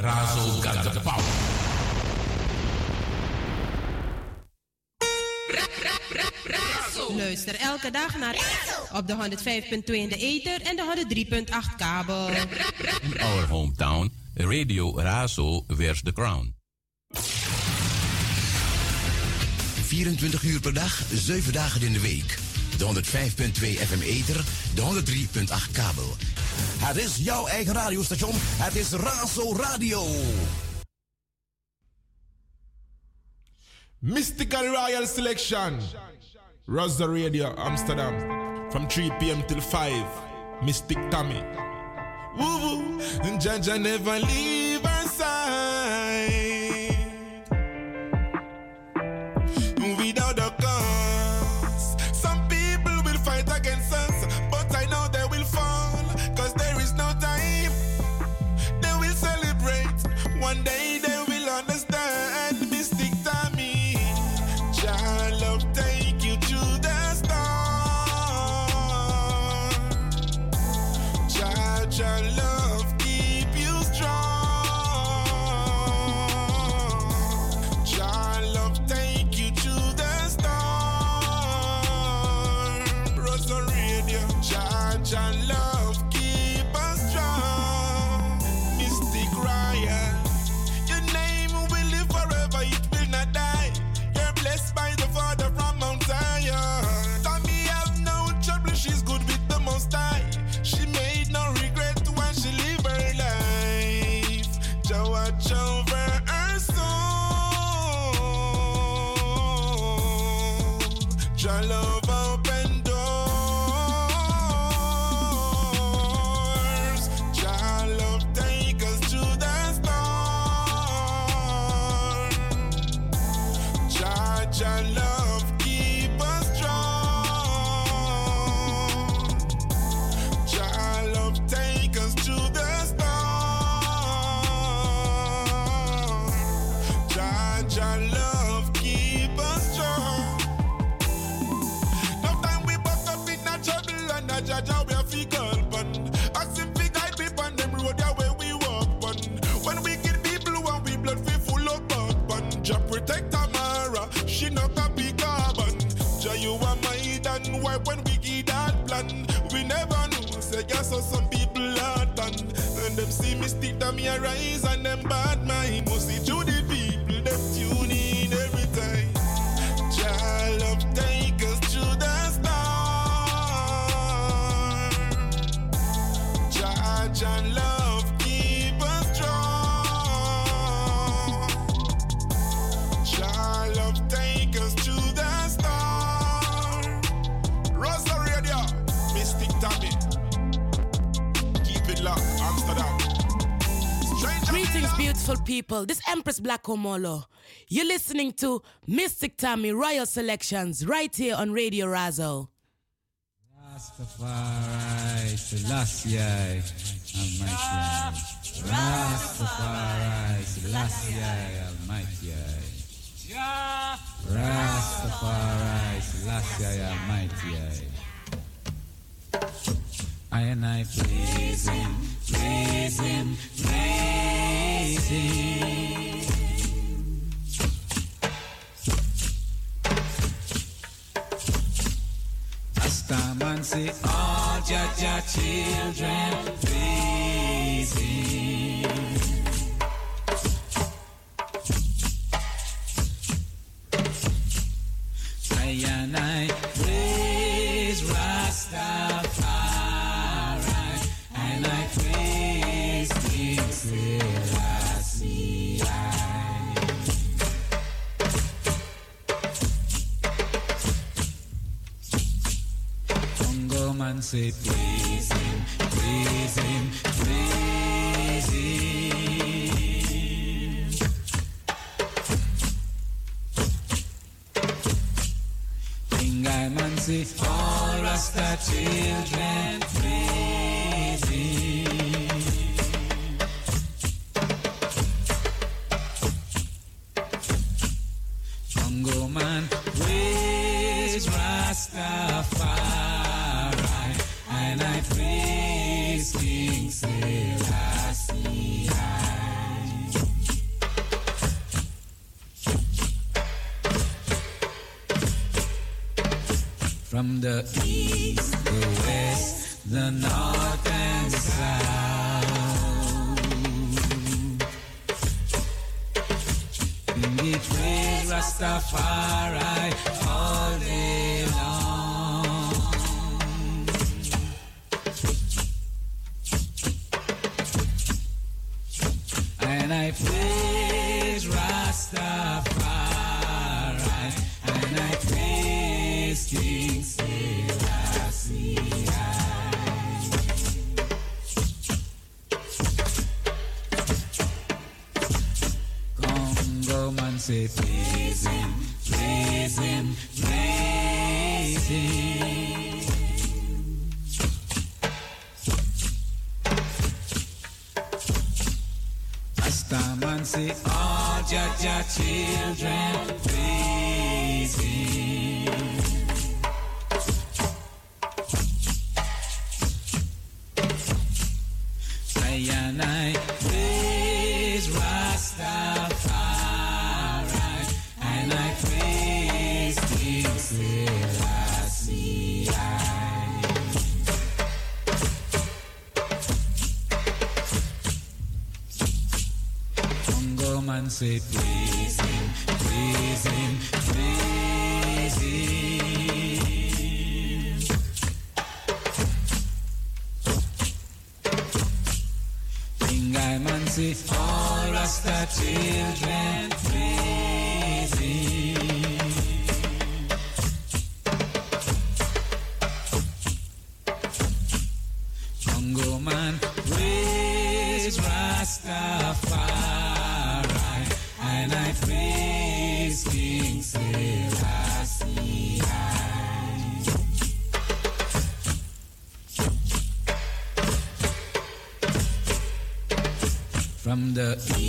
Razo got the power. Luister elke dag naar op de 105.2 in de ether en de 103.8 kabel. Our hometown, Radio Razo wears the crown. 24 uur per dag, 7 dagen in de week. De 105.2 FM Eter, de 103.8 kabel Het is jouw eigen radiostation. Het is Razo Radio. Mystical Royal Selection. Razo Radio Amsterdam. From 3 p.m. till 5. Mystic Tommy. Woo woo. Jaja never leave. beautiful people. This Empress Black Omolo. You're listening to Mystic Tammy Royal Selections right here on Radio Razo. Rastafari, Selassie, Almighty. Rastafari, Selassie, Almighty. Rastafari, Selassie, Almighty. I and I praise him, praise him, praise him. See all your oh, Jaja children, please Yeah.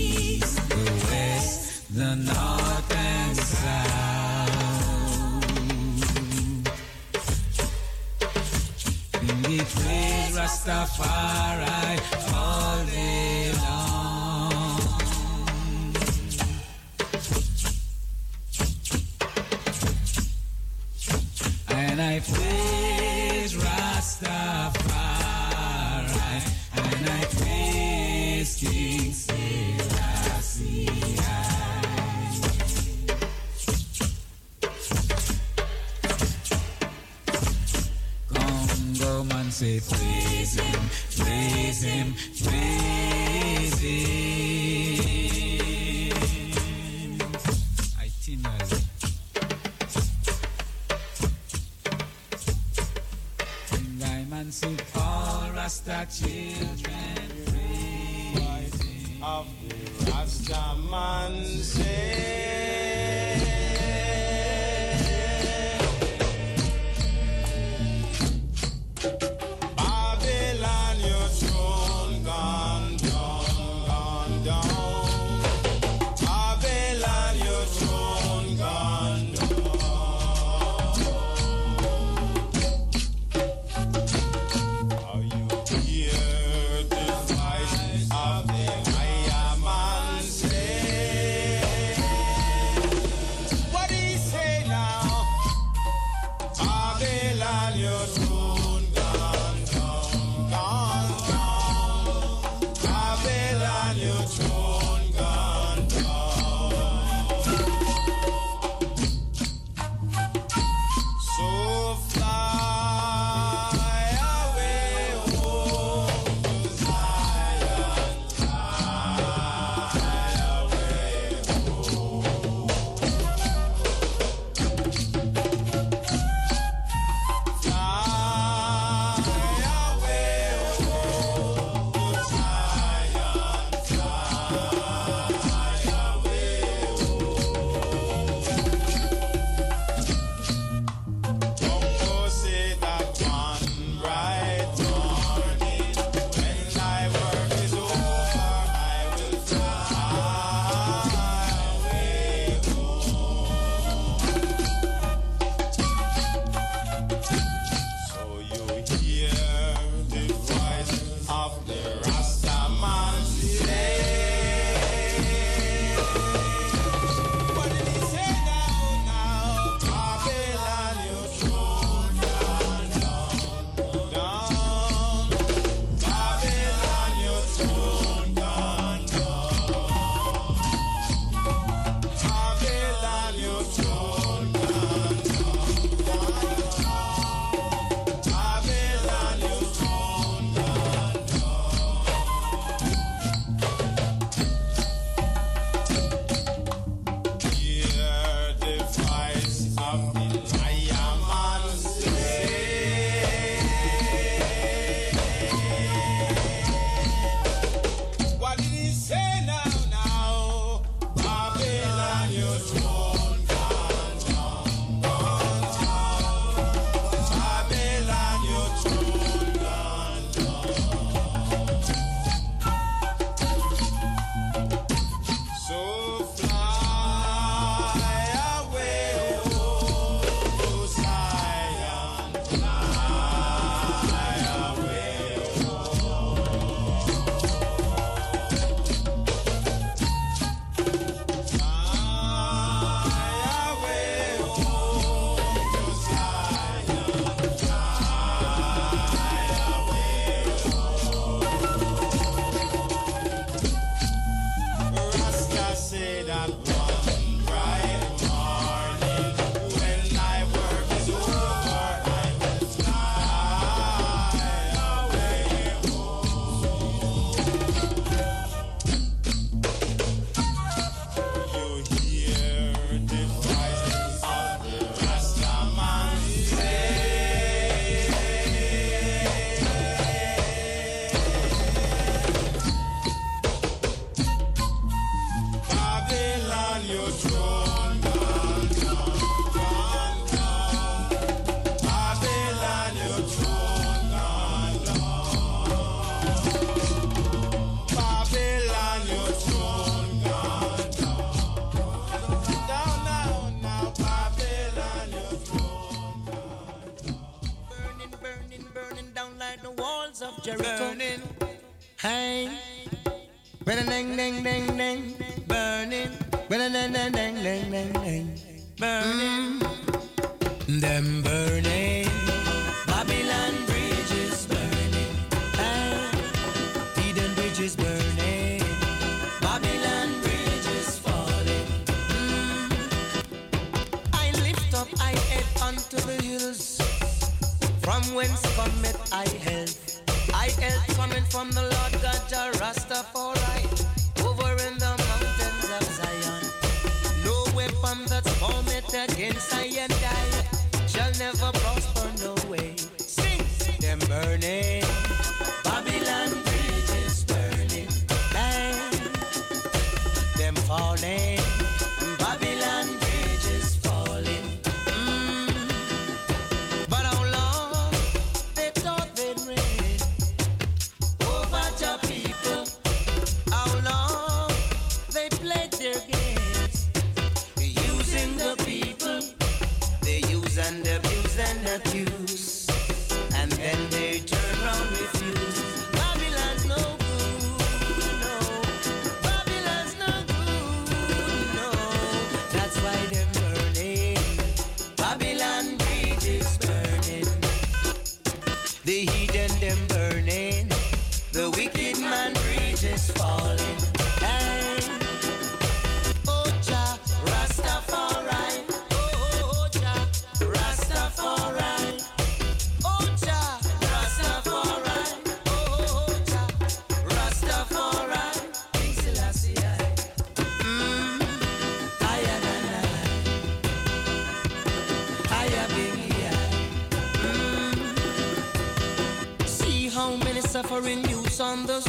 on the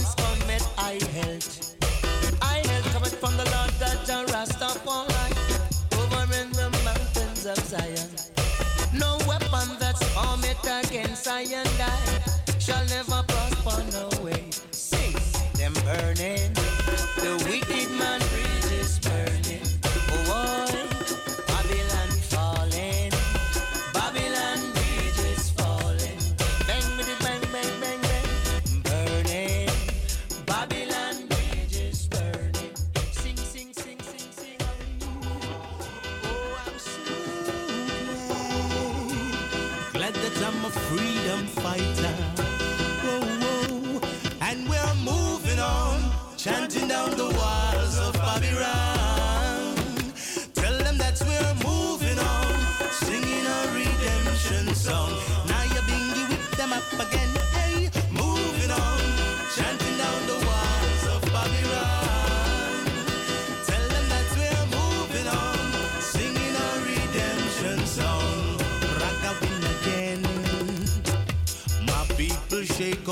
once cometh I helped. I helped cometh from the Lord that John Rastafari over in the mountains of Zion. No weapon that's formed against I and I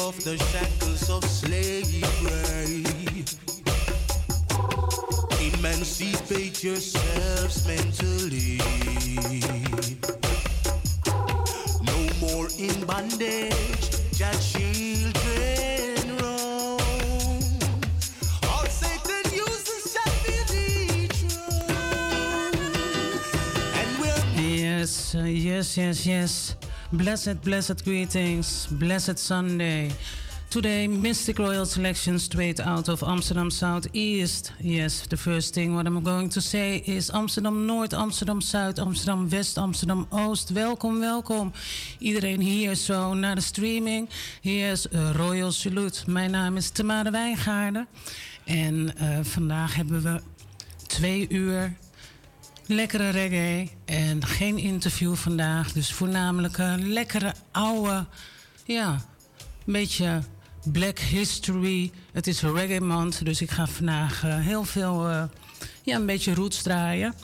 off the shackles of slavery. Emancipate yourselves mentally. No more in bondage, just children. Yes, yes, yes, yes. Blessed, blessed greetings. Blessed Sunday. Today, Mystic Royal Selection straight out of Amsterdam Southeast. Yes, the first thing what I'm going to say is Amsterdam Noord, Amsterdam Zuid, Amsterdam West, Amsterdam Oost. Welkom, welkom. Iedereen hier zo naar de streaming. Hier is Royal Salute. Mijn naam is Tamara Wijngaarden. En eh, vandaag hebben we twee uur Lekkere reggae en geen interview vandaag. Dus voornamelijk een lekkere oude, ja, beetje Black History. Het is reggae month. dus ik ga vandaag eh, heel veel, eh, ja, een beetje roots draaien.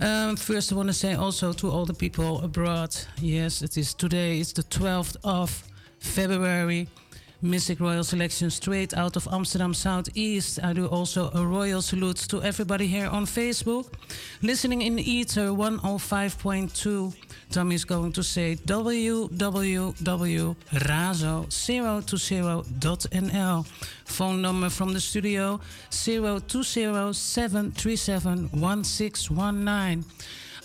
Um, first I want to say also to all the people abroad. Yes, it is today, it's the 12th of February. Mystic Royal Selection straight out of Amsterdam Southeast. I do also a royal salute to everybody here on Facebook. Listening in Ether 105.2. Tommy is going to say www.razo020.nl. Phone number from the studio 020-737-1619.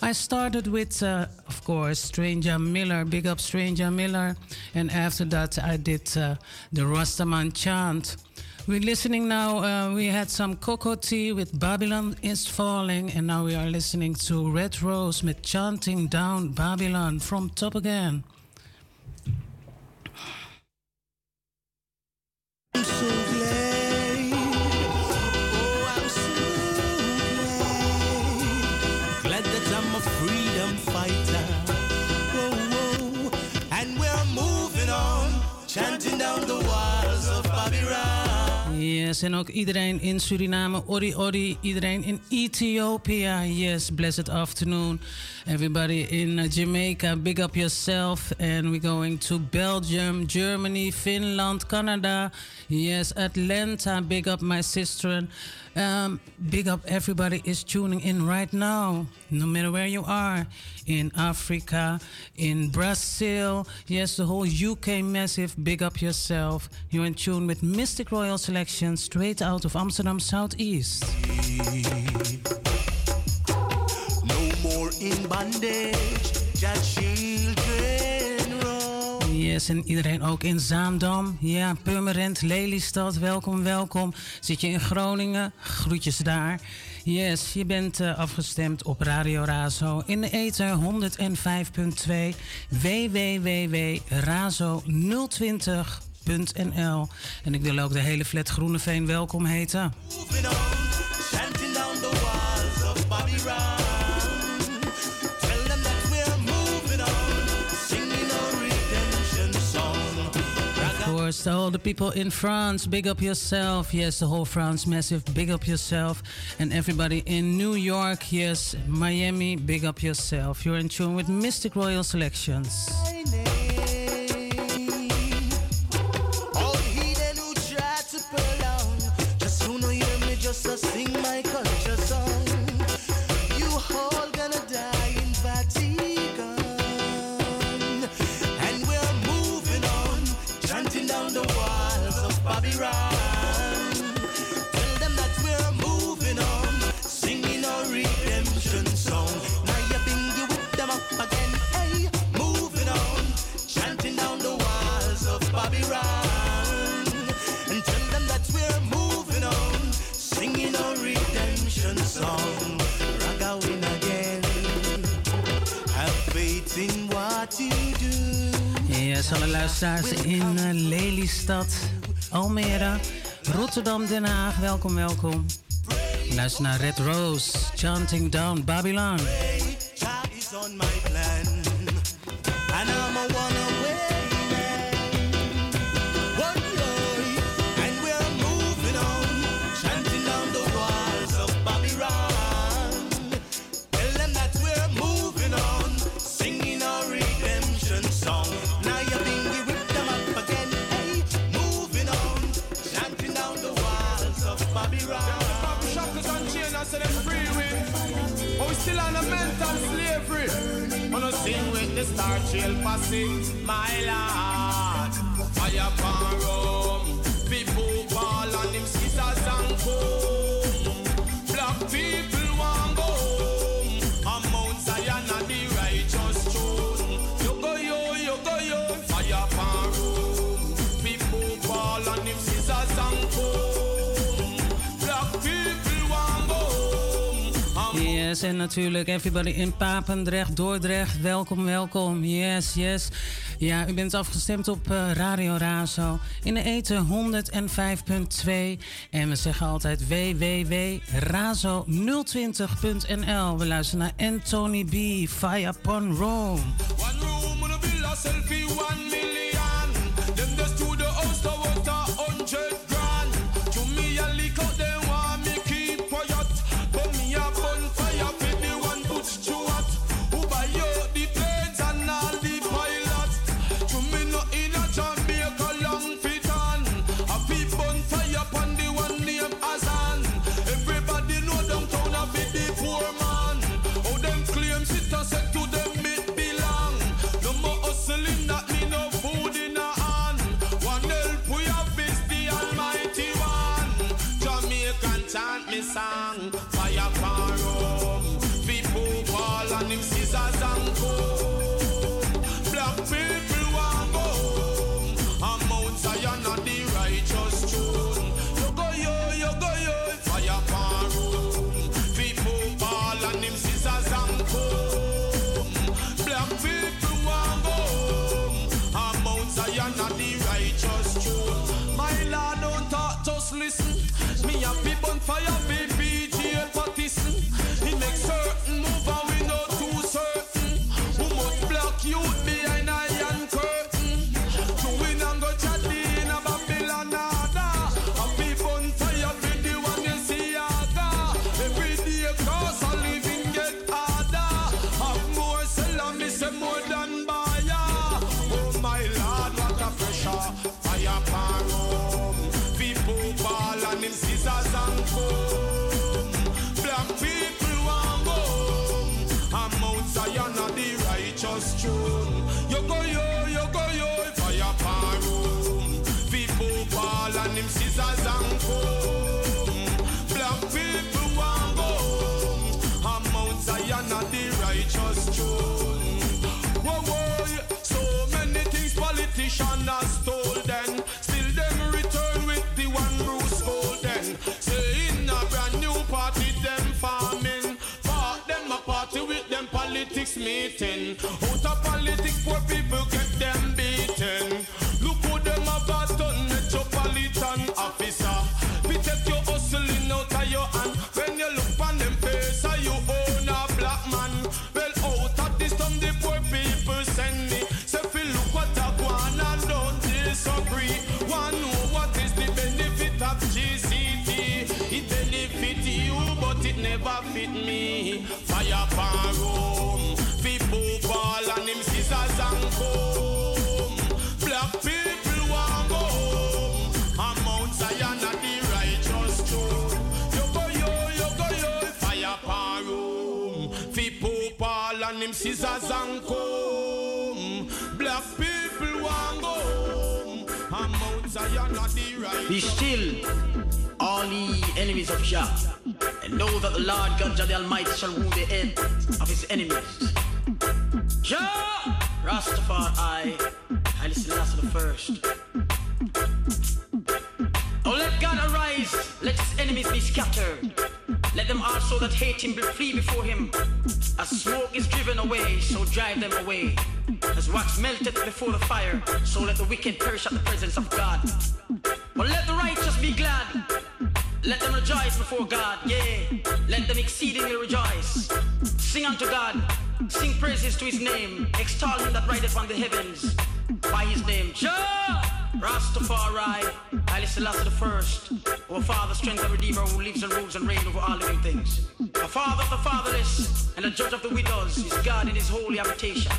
I started with, uh, of course, Stranger Miller, big up Stranger Miller. And after that, I did uh, the Rastaman chant. We're listening now. Uh, we had some Cocoa Tea with Babylon is Falling, and now we are listening to Red Rose with Chanting Down Babylon from Top Again. Yes, en ook iedereen in Suriname, Ori Ori, iedereen in Ethiopia. Yes, blessed afternoon. Everybody in Jamaica, big up yourself. And we're going to Belgium, Germany, Finland, Canada. Yes, Atlanta, big up my sister. Um, big up everybody is tuning in right now, no matter where you are. In Africa, in Brazil, yes, the whole UK massive, big up yourself. You're in tune with Mystic Royal Selection straight out of Amsterdam Southeast. No more in bondage, children Yes, en iedereen ook in Zaandam. Ja, Purmerend, Lelystad, welkom, welkom. Zit je in Groningen? Groetjes daar. Yes, je bent eh, afgestemd op Radio Razo in de ether 105.2 www.razo020.nl En ik wil ook de hele flat Groeneveen welkom heten. Course, all the people in France, big up yourself. Yes, the whole France massive, big up yourself. And everybody in New York, yes, Miami, big up yourself. You're in tune with Mystic Royal Selections. Yes, alle luisteraars in eh, Lelystad, Almere, Rotterdam, Den Haag, welkom, welkom. Luister naar Red Rose, Chanting Down Babylon. Star chill posse, my lord. Pan rum, people en natuurlijk everybody in Papendrecht, Dordrecht, welkom, welkom. Yes, yes. Ja, u bent afgestemd op eh, Radio Razo in de eten 105.2. En we zeggen altijd www.razo020.nl. We luisteren naar Anthony B. Fire Upon Rome. One room on a villa selfie, one million. Bonfire, politics meeting. Out of politics, poor people get them beaten. Look who them a baton metropolitan officer. We take your hustling out of your hand. When you look on them face, are you own a black man? Well, out of this time, the poor people send me. Say, feel look what I want and don't disagree. One know what is the benefit of GCT. It benefit you, but it never fit me. Fire pan scissors and comb. Black people want go home. And Mount Zion are the righteous Be still, all ye enemies of Jah, and know that the Lord God Jah the Almighty shall wound the head of his enemies. Jah, Rastafari, Haile Selassie the first. Oh, let God arise, let his enemies be scattered. Them also that hate him be flee before him. As smoke is driven away, so drive them away. As wax melteth before the fire, so let the wicked perish at the presence of God. But let the righteous be glad. Let them rejoice before God, yea. Let them exceedingly rejoice. Sing unto God, sing praises to his name. Extol him that rideth on the heavens by his name. Jah! Rastafari, Haile Selassie the first, our Father, strength and Redeemer, who lives and rules and reigns over all living things. The Father of the fatherless and the Judge of the widows is God in His holy habitation.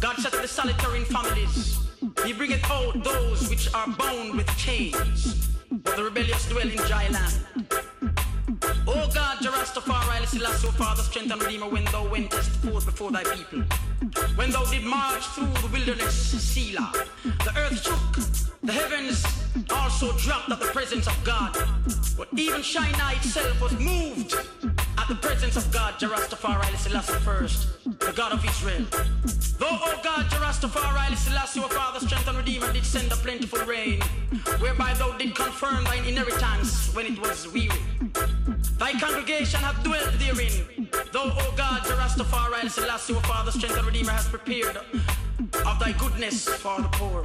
God setteth the solitary in families. He bringeth out those which are bound with chains, but the rebellious dwell in dry land. Selassie, O Father, strength and Redeemer, when thou wentest forth before thy people. When thou did march through the wilderness, Selah, the earth shook, the heavens also dropped at the presence of God. But even Sinai itself was moved at the presence of God, Jarastafari, Selassie first, the God of Israel. Though, O God, Jarastafari, Selassie, O Father, strength and Redeemer, did send a plentiful rain, whereby thou did confirm thine inheritance when it was weary. Thy congregation hath dwelt therein. Though, O God, the Rastafari, and Selassie, O Father, strength and Redeemer, has prepared of thy goodness for the poor.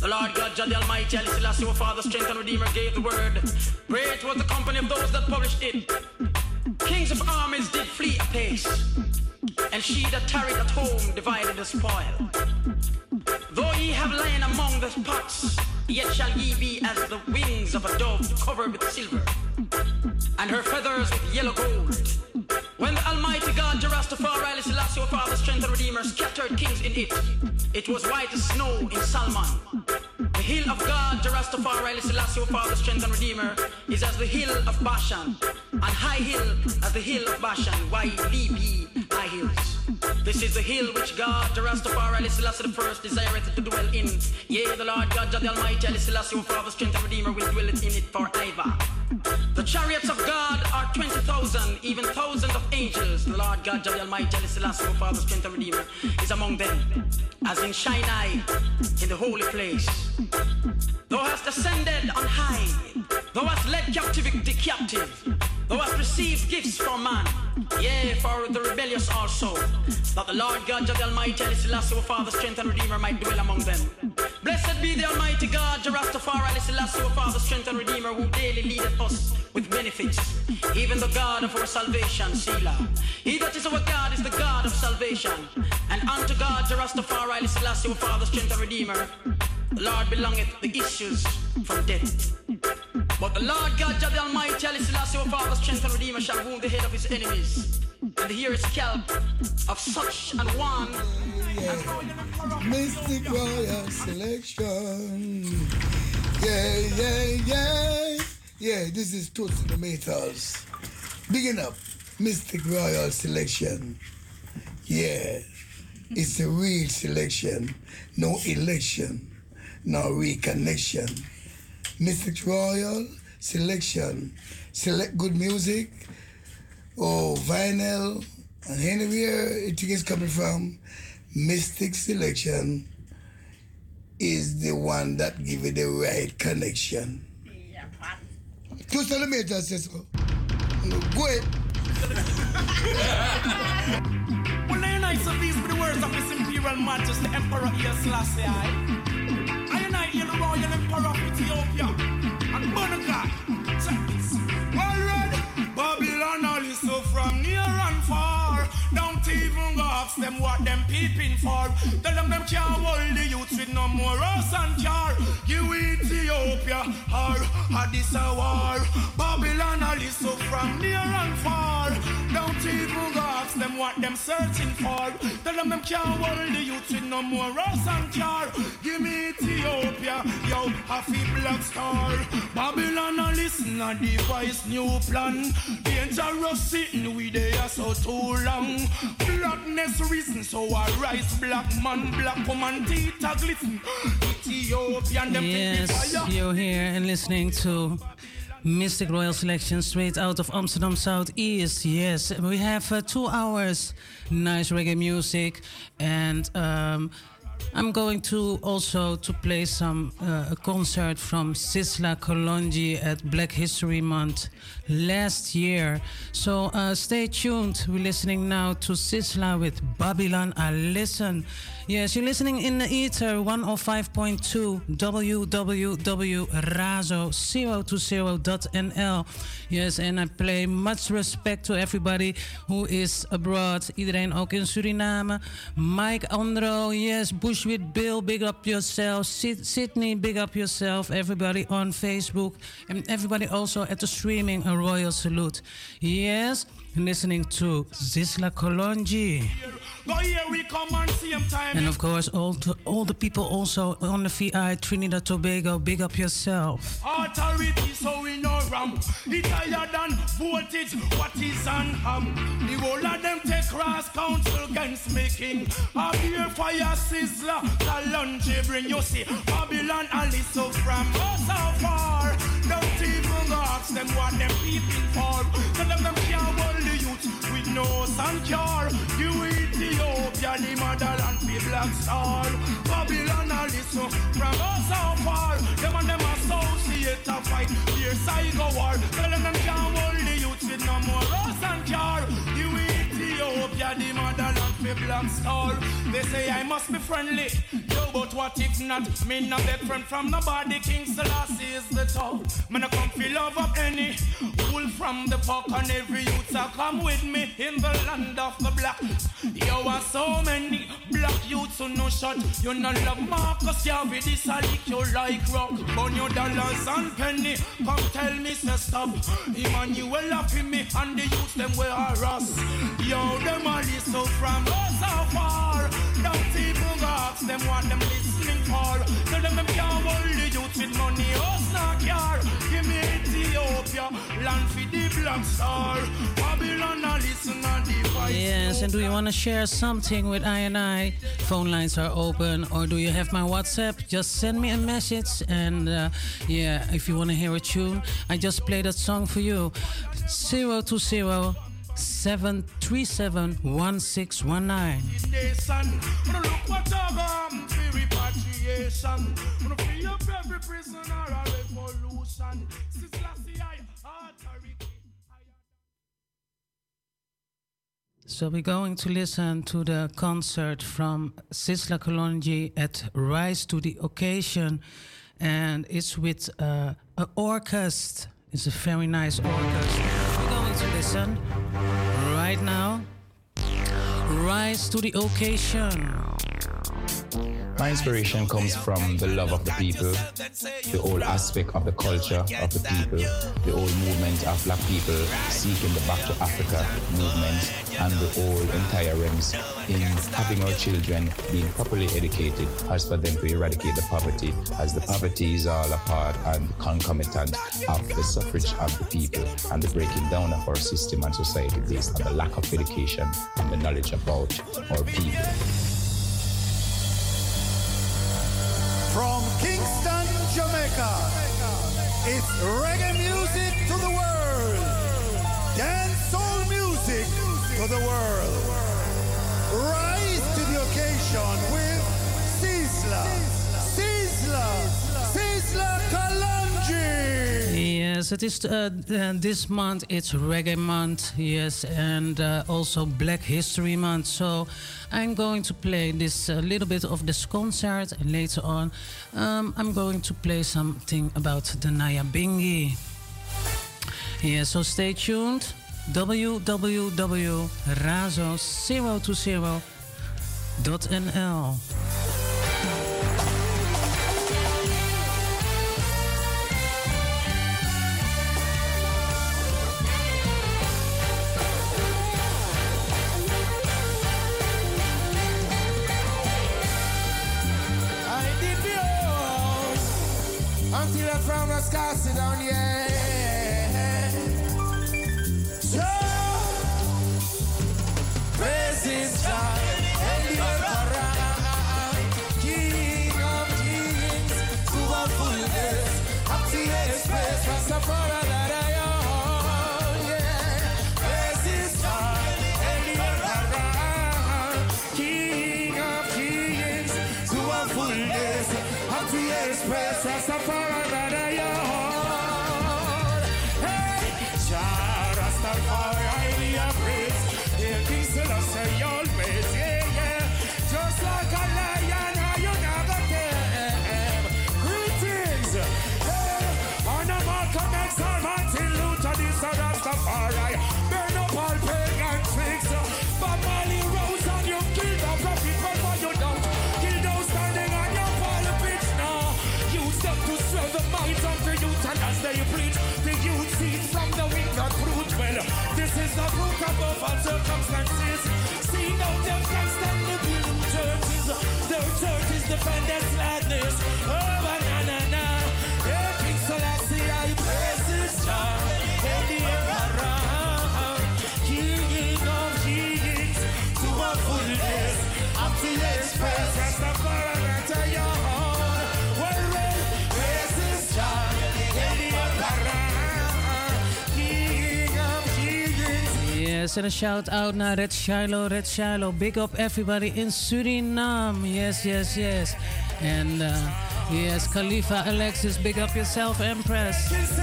The Lord God, Jah the Almighty, and Selassie, O Father, strength and Redeemer, gave the word. Great was the company of those that published it. Kings of armies did flee apace, and she that tarried at home divided the spoil. Though ye have lain among the pots, yet shall ye be as the wings of a dove covered with silver, and her feathers with yellow gold. When the Almighty God, Jarastafari, Haile Selassie, O Father, strength and Redeemer, scattered kings in it, it was white as snow in Salmon. The hill of God, Jarastafari, Haile Selassie, O Father, strength and Redeemer, is as the hill of Bashan, and high hill as the hill of Bashan. Why ye high hills? This is the hill which God, the Rastafari, Selassie the first, desireth to dwell in. Yea, the Lord God, the Almighty, Selassie, your Father, strength and Redeemer, will dwell in it forever. The chariots of God are 20,000, even thousands of angels. The Lord God, Jah the Almighty, Haile Selassie, your Father, strength and Redeemer, is among them. As in Sinai, in the holy place. Thou hast ascended on high. Thou hast led captivity captive. Thou hast received gifts from man. Yea, for the rebellious also. That the Lord God the Almighty, Haile Selassie, our Father, strength and Redeemer, might dwell among them. Blessed be the Almighty God, Jarastafari, Haile Selassie, our Father, strength and Redeemer, who daily leadeth us with benefits. Even the God of our salvation, He that is our God is the God of salvation. And unto God, Jarastafari, Haile Selassie, our Father, strength and Redeemer, the Lord belongeth the issues from death. But the Lord God, the Almighty, Selassie, our Father, strength and Redeemer, shall wound the head of his enemies. And here is scalp of such and one. Mystic Royal Selection. Yeah, yeah, yeah. Yeah, this is Toots the Maytals. Bigging up Mystic Royal Selection. Yeah, it's a real selection, no election, no reconnection. Mystic Royal Selection. Select good music, or vinyl, and anywhere it is coming from. Mystic Selection is the one that give you the right connection. Two centimeters, says so. Go ahead. Well, the nights of these be the words of His Imperial Majesty Emperor Haile I. I hear the Royal Emperor of Ethiopia and Bonaca. Ask them what them peeping for. Tell them them can't hold the youths with no more us and car. You Ethiopia or Addis a war. Babylon is so from near and far. Don't even go ask them what them searching for. Tell them them can't hold the youths with no more us and car. Give me Ethiopia, yo, happy black star. Babylon all listen a device new plan. Dangerous sitting we there so too long. Blackness reason so I rise black man, black woman, teeth a glisten. Ethiopian them Yes, you're here and listening to Mistic Royal Selection straight out of Amsterdam Southeast. Yes, we have uh, two hours nice reggae music, and um, I'm going to also to play some uh, a concert from Sizzla Kalonji at Black History Month last year. So uh, stay tuned. We're listening now to Sisla with Babylon. I listen. Yes, you're listening in the ether 105.2 www.razo020.nl. Yes, and I play much respect to everybody who is abroad. Iedereen ook in Suriname. Mike Andro, yes, Bushwick Bill, big up yourself. Syd- Sydney, big up yourself. Everybody on Facebook and everybody also at the streaming. A royal salute. Yes, listening to Sizzla Kalonji. Go here we come and same time. And of course, all the, all the people also on the VI Trinidad Tobago, big up yourself. Authority, so we know ram. It higher than voltage. What is an ham? The whole of them take cross council against making. A beer fire sizzler. Kalonji bring you see. Babylon and so from us so far. Don't even ask them what them peeping for. Tell them them can't no sun cure. You Ethiopia, the motherland, be black star. Babylon and so from us so far. Them and them associate a fight. Here's I go war. Tell them can't hold the youth with no more and car. You Ethiopia, the motherland, be black star. They say I must be friendly. Yo, but what if not? Me not that friend from nobody. King Selassie is the top. Man, I come feel love up any. Wool from the park and every youth a come with me in the land of the black. Yo, are so many black youths who no shot. You no love Marcus, yeah, with this I lick you like rock. Burn your dollars and penny. Come tell me, say stop. Emmanuel up in me and the youths them wear us. Yo, them all so from us so even them what them listening for. Tell them them can't hold the youth with money, us not car. Give me Ethiopia, land for the black star. Babylon, a listen and the Yes, and do you want to share something with I and I? Phone lines are open, or do you have my WhatsApp? Just send me a message, and uh, yeah, if you want to hear a tune, I just play that song for you. Zero seven three seven one six one nine. Nation, wanna look what I've done for repatriation. Wanna free up every prisoner a revolution. Selassie I authority. So we're going to listen to the concert from Sizzla Kalonji at Rise to the Occasion, and it's with uh, an orchestra. It's a very nice orchestra. Listen right now. Rise to the Occasion. My inspiration comes from the love of the people, the whole aspect of the culture of the people, the whole movement of black people seeking the Back to Africa movement, and the whole entire realms in having our children being properly educated as for them to eradicate the poverty, as the poverty is all a part and concomitant of the suffrage of the people and the breaking down of our system and society based on the lack of education and the knowledge about our people. Kingston, Jamaica, it's reggae music to the world, dance soul music to the world. Rise to the occasion with Sizzla, Sizzla, Sizzla. Yes, it is uh, uh, this month. It's Reggae Month, yes, and uh, also Black History Month. So I'm going to play this a little bit of this concert, and later on, um, I'm going to play something about the Nyabingi. Yeah, so stay tuned. www.razo020.nl until I found a scar sit down, yeah. So, praises God, El Yoruba, King of Kings, full of fullness, up to your express, Rastafari, circumstances. See now them can stand the building churches. Their churches defend their gladness. Oh, banana. Yeah, King Selassie, I praise his Jah. And the Emperor, King of kings, to a fullness, to the Yes, and a shout out naar Red Shiloh, Red Shiloh. Big up everybody in Suriname. Yes, yes, yes. And uh, yes, Khalifa Alexis, big up yourself, Empress. Greetings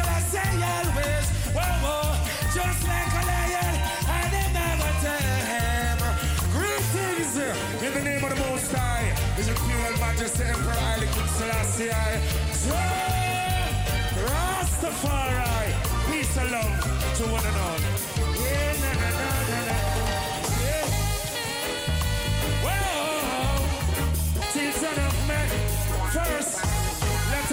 in the name of the Most High, His Imperial Majesty Emperor King Selassie. Rastafari, peace and love to one and all.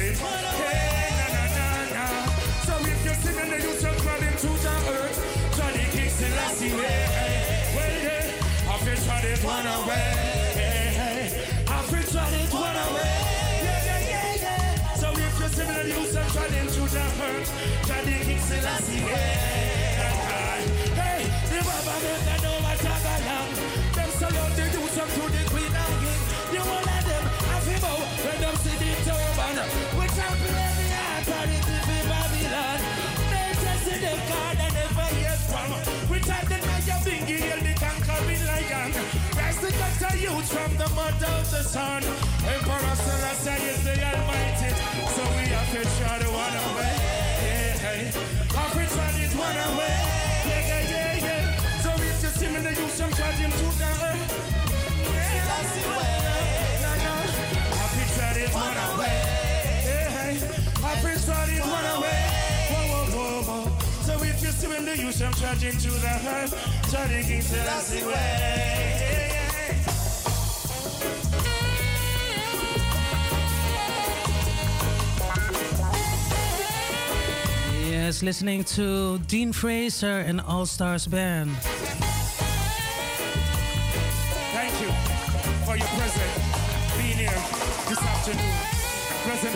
it. Hey, na na na na. So if you're singing the youth, you're crawling to the earth. Johnny King Selassie way. Well, I've been trod it one away. Hey, hey. I've been trod it away. Yeah, yeah, yeah, yeah. So if you're singing the youth, you're crawling to the earth. Johnny King Selassie way. Hey, the Baba We trample every heart on it if in Babylon. They the card and never from. We the conquering the youth from the mud of the sun. Emperor Selassie is the Almighty. So we have to try to one away. Yeah, is away. Yeah, yeah, yeah, yeah. So if you see me, the youth, I'm to the earth. The way. No, no. Africa is one away. Yeah, hey. Africa is one away. Whoa, whoa, whoa, whoa. So if you see me, the youth, I'm charging to the earth. Charging King Selassie way. Yeah, yeah. Yes, listening to Dean Fraser and All Stars Band.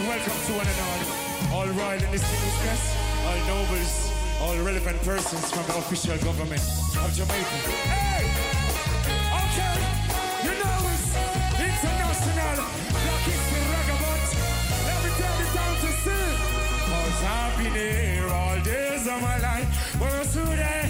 Welcome to one and all. All royal and distinguished guests, all nobles, all relevant persons from the official government of Jamaica. Hey! Okay! You know it's international. Black history ragabond. Let me tell you down to see. Cause I've been here all days of my life. Where today?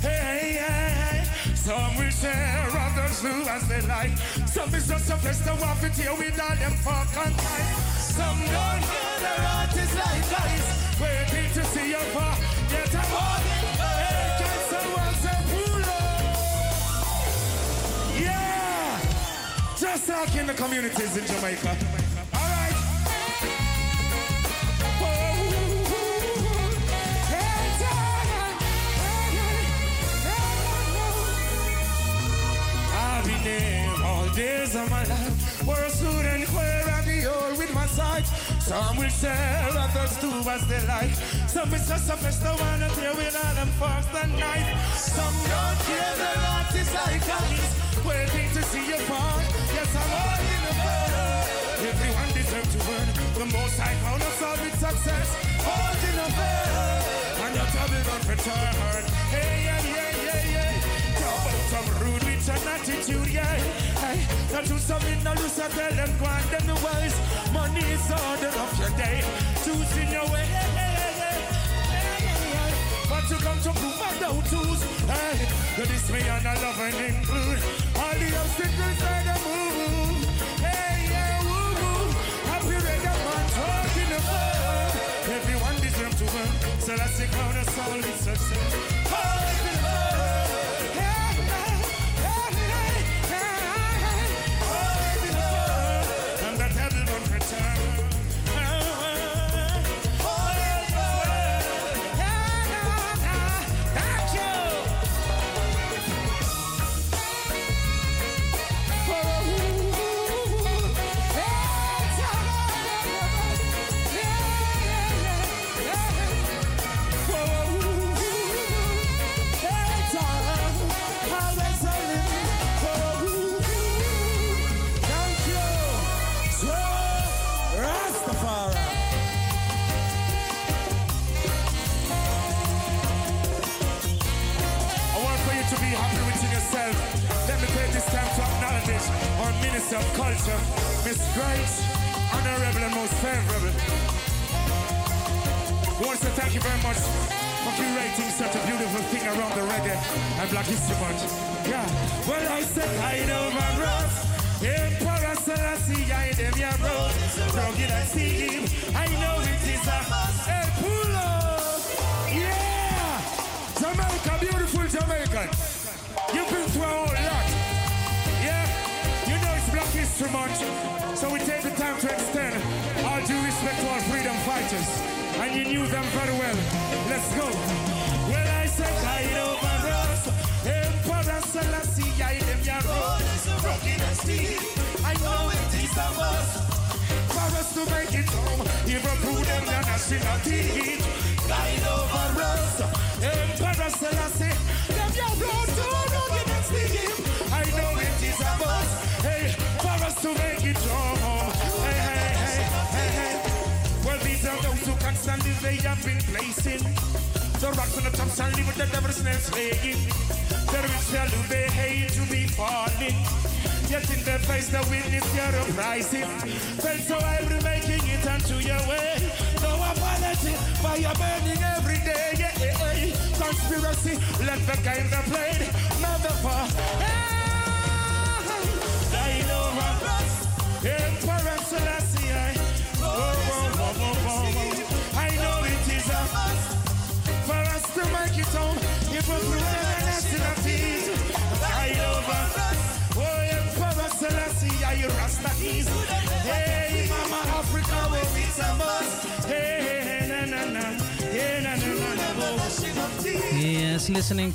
Hey, hey, hey. Some will share, others do as they like. Some is just a place to walk with you with all them fuck and tight. Some don't hear their artists like guys. Waiting to see your car. Get a morning. Hey, can someone pull up? Yeah! Just like in the communities in Jamaica. All right. I've been there all days of my life. Where a student where I be all with my sight. Some will share, others do as they like. Some is just a fest, no one there with all them fox and knife. Some don't care, their artists like us. Waiting to see you fall. Yes, I'm all in the world. Everyone deserves to earn the most high crown of all with success. All in the world. And your trouble don't return. Hey, yeah, yeah, yeah, yeah. Trouble, some rude with attitude, yeah. Hey, not to some in the loose, I tell them, go them the wise. Money is order of your day. Choosing your way. But you come to prove I don't choose. Hey, you this me and I love and include all the obstacles that I move. Hey, yeah, woo woo. Happy reggae man talking world. Everyone deserves to win. So that's the crown of soul with success. All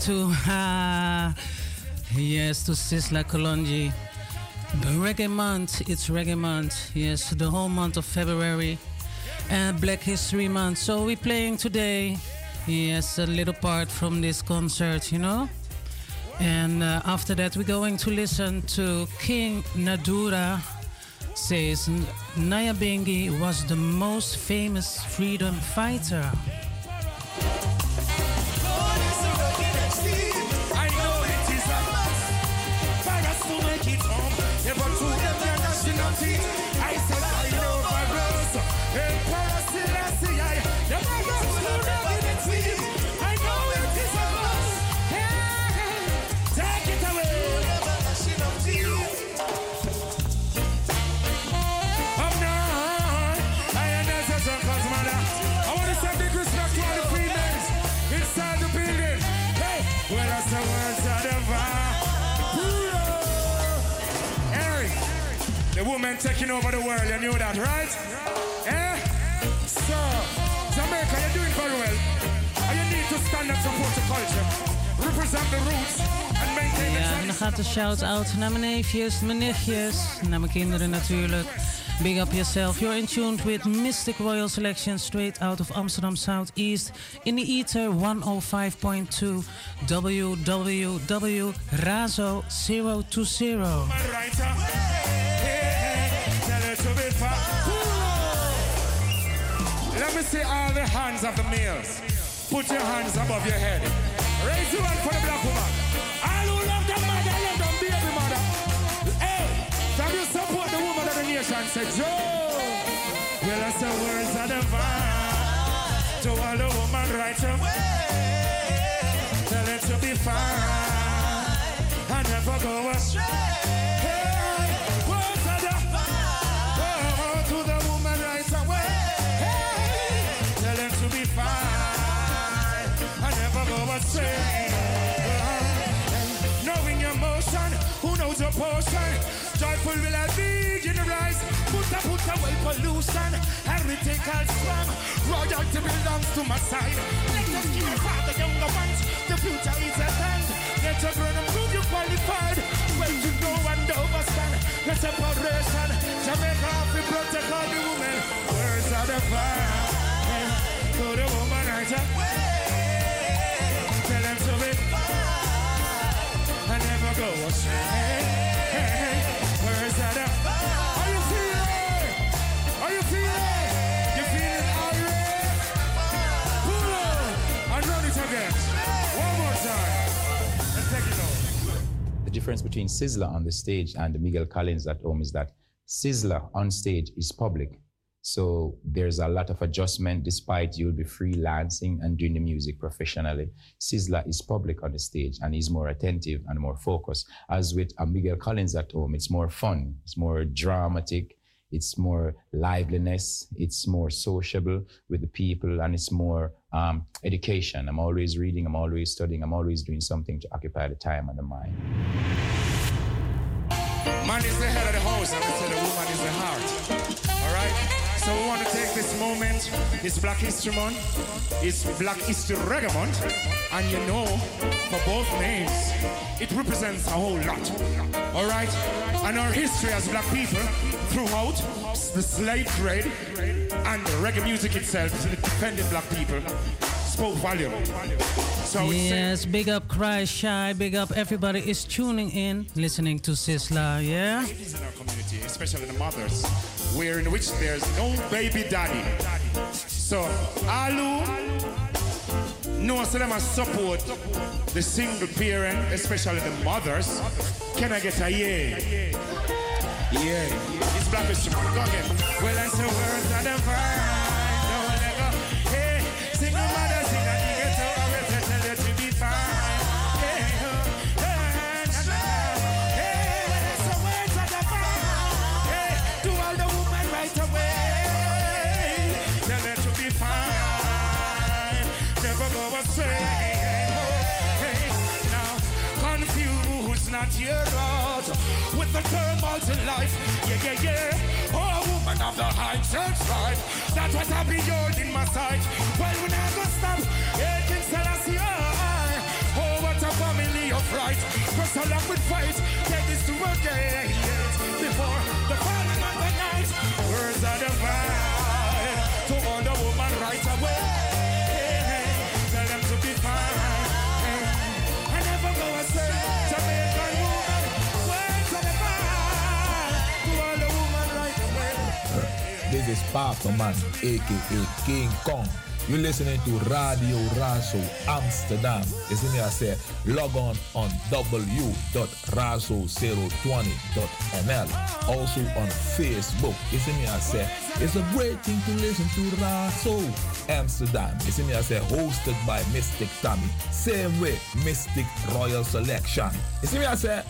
to uh, yes to Sizzla Kalonji. The reggae month, it's reggae month. Yes, the whole month of February and Black History Month. So we're playing today. Yes, a little part from this concert, you know. And uh, after that, we're going to listen to King Nadura says Nyabingi was the most famous freedom fighter. right? Eh? So, Jamaica, you're doing very well. And you need to stand up support the culture. Represent the roots. and maintain the Ja, en dan gaat de shout-out naar mijn neefjes, mijn nichtjes, naar mijn kinderen natuurlijk. Big up yourself. You're in tune with Mistic Royal Selection straight out of Amsterdam Southeast in the Ether 105.2 www.razo020. me see all the hands of the males. Put your hands above your head. Raise your hand for the black woman. All who love the mother, love them baby mother. Hey, can you support the woman of the nation? Say, Joe. Well, that's the words of the vine. To all the woman right away. Tell her to be fine. I never go astray. Knowing your motion, who knows your portion? Joyful will I be in the. Put a put away pollution. Heretical strong. Royalty belongs to my side. Let us give the younger ones. The future is at hand. Let your and prove you qualified. Well, you know and overstand. The separation. Jamaica to protect all the women. Words are the fire. To the woman The difference between Sizzla on the stage and Miguel Collins at home is that Sizzla on stage is public. So there's a lot of adjustment despite you'll be freelancing and doing the music professionally. Sizzla is public on the stage and he's more attentive and more focused. As with a Miguel Collins at home, it's more fun, it's more dramatic, it's more liveliness, it's more sociable with the people, and it's more um, education. I'm always reading, I'm always studying, I'm always doing something to occupy the time and the mind. Man is the head of the house, and I say the woman is the heart. All right? So we want to take this moment. It's Black History Month. It's Black History Reggae Month. And you know, for both names, it represents a whole lot. All right? And our history as black people throughout the slave trade and reggae music itself, the defending black people, spoke volume. So Yes, big up Cry Shy, big up everybody is tuning in, listening to Sizzla, yeah? ladies in our community, especially the mothers, where in which there's no baby daddy. So, Alu, no, so them a support the single parent, especially the mothers. Can I get a yeah? Yeah. It's black is go again. Well, I say words are divine. Don't not your heart with the turmoil in life. Yeah, yeah, yeah. Oh, woman of the high church life. That's what I be in my sight. Well, when I go stop, yeah, King Selassie, I. Oh, what a family of right. Press along with fight. Take this to a day. Before the falling of the night. Words are divine. To all the woman right away. Is Papa Man, aka King Kong. You're listening to Radio Razo Amsterdam. You see me, I say, log on on w.razo020.nl. Also on Facebook. You see me, I say, it's a great thing to listen to Razo Amsterdam. You see me, I say, hosted by Mystic Tommy. Same way, Mistic Royal Selection. You see me, I say,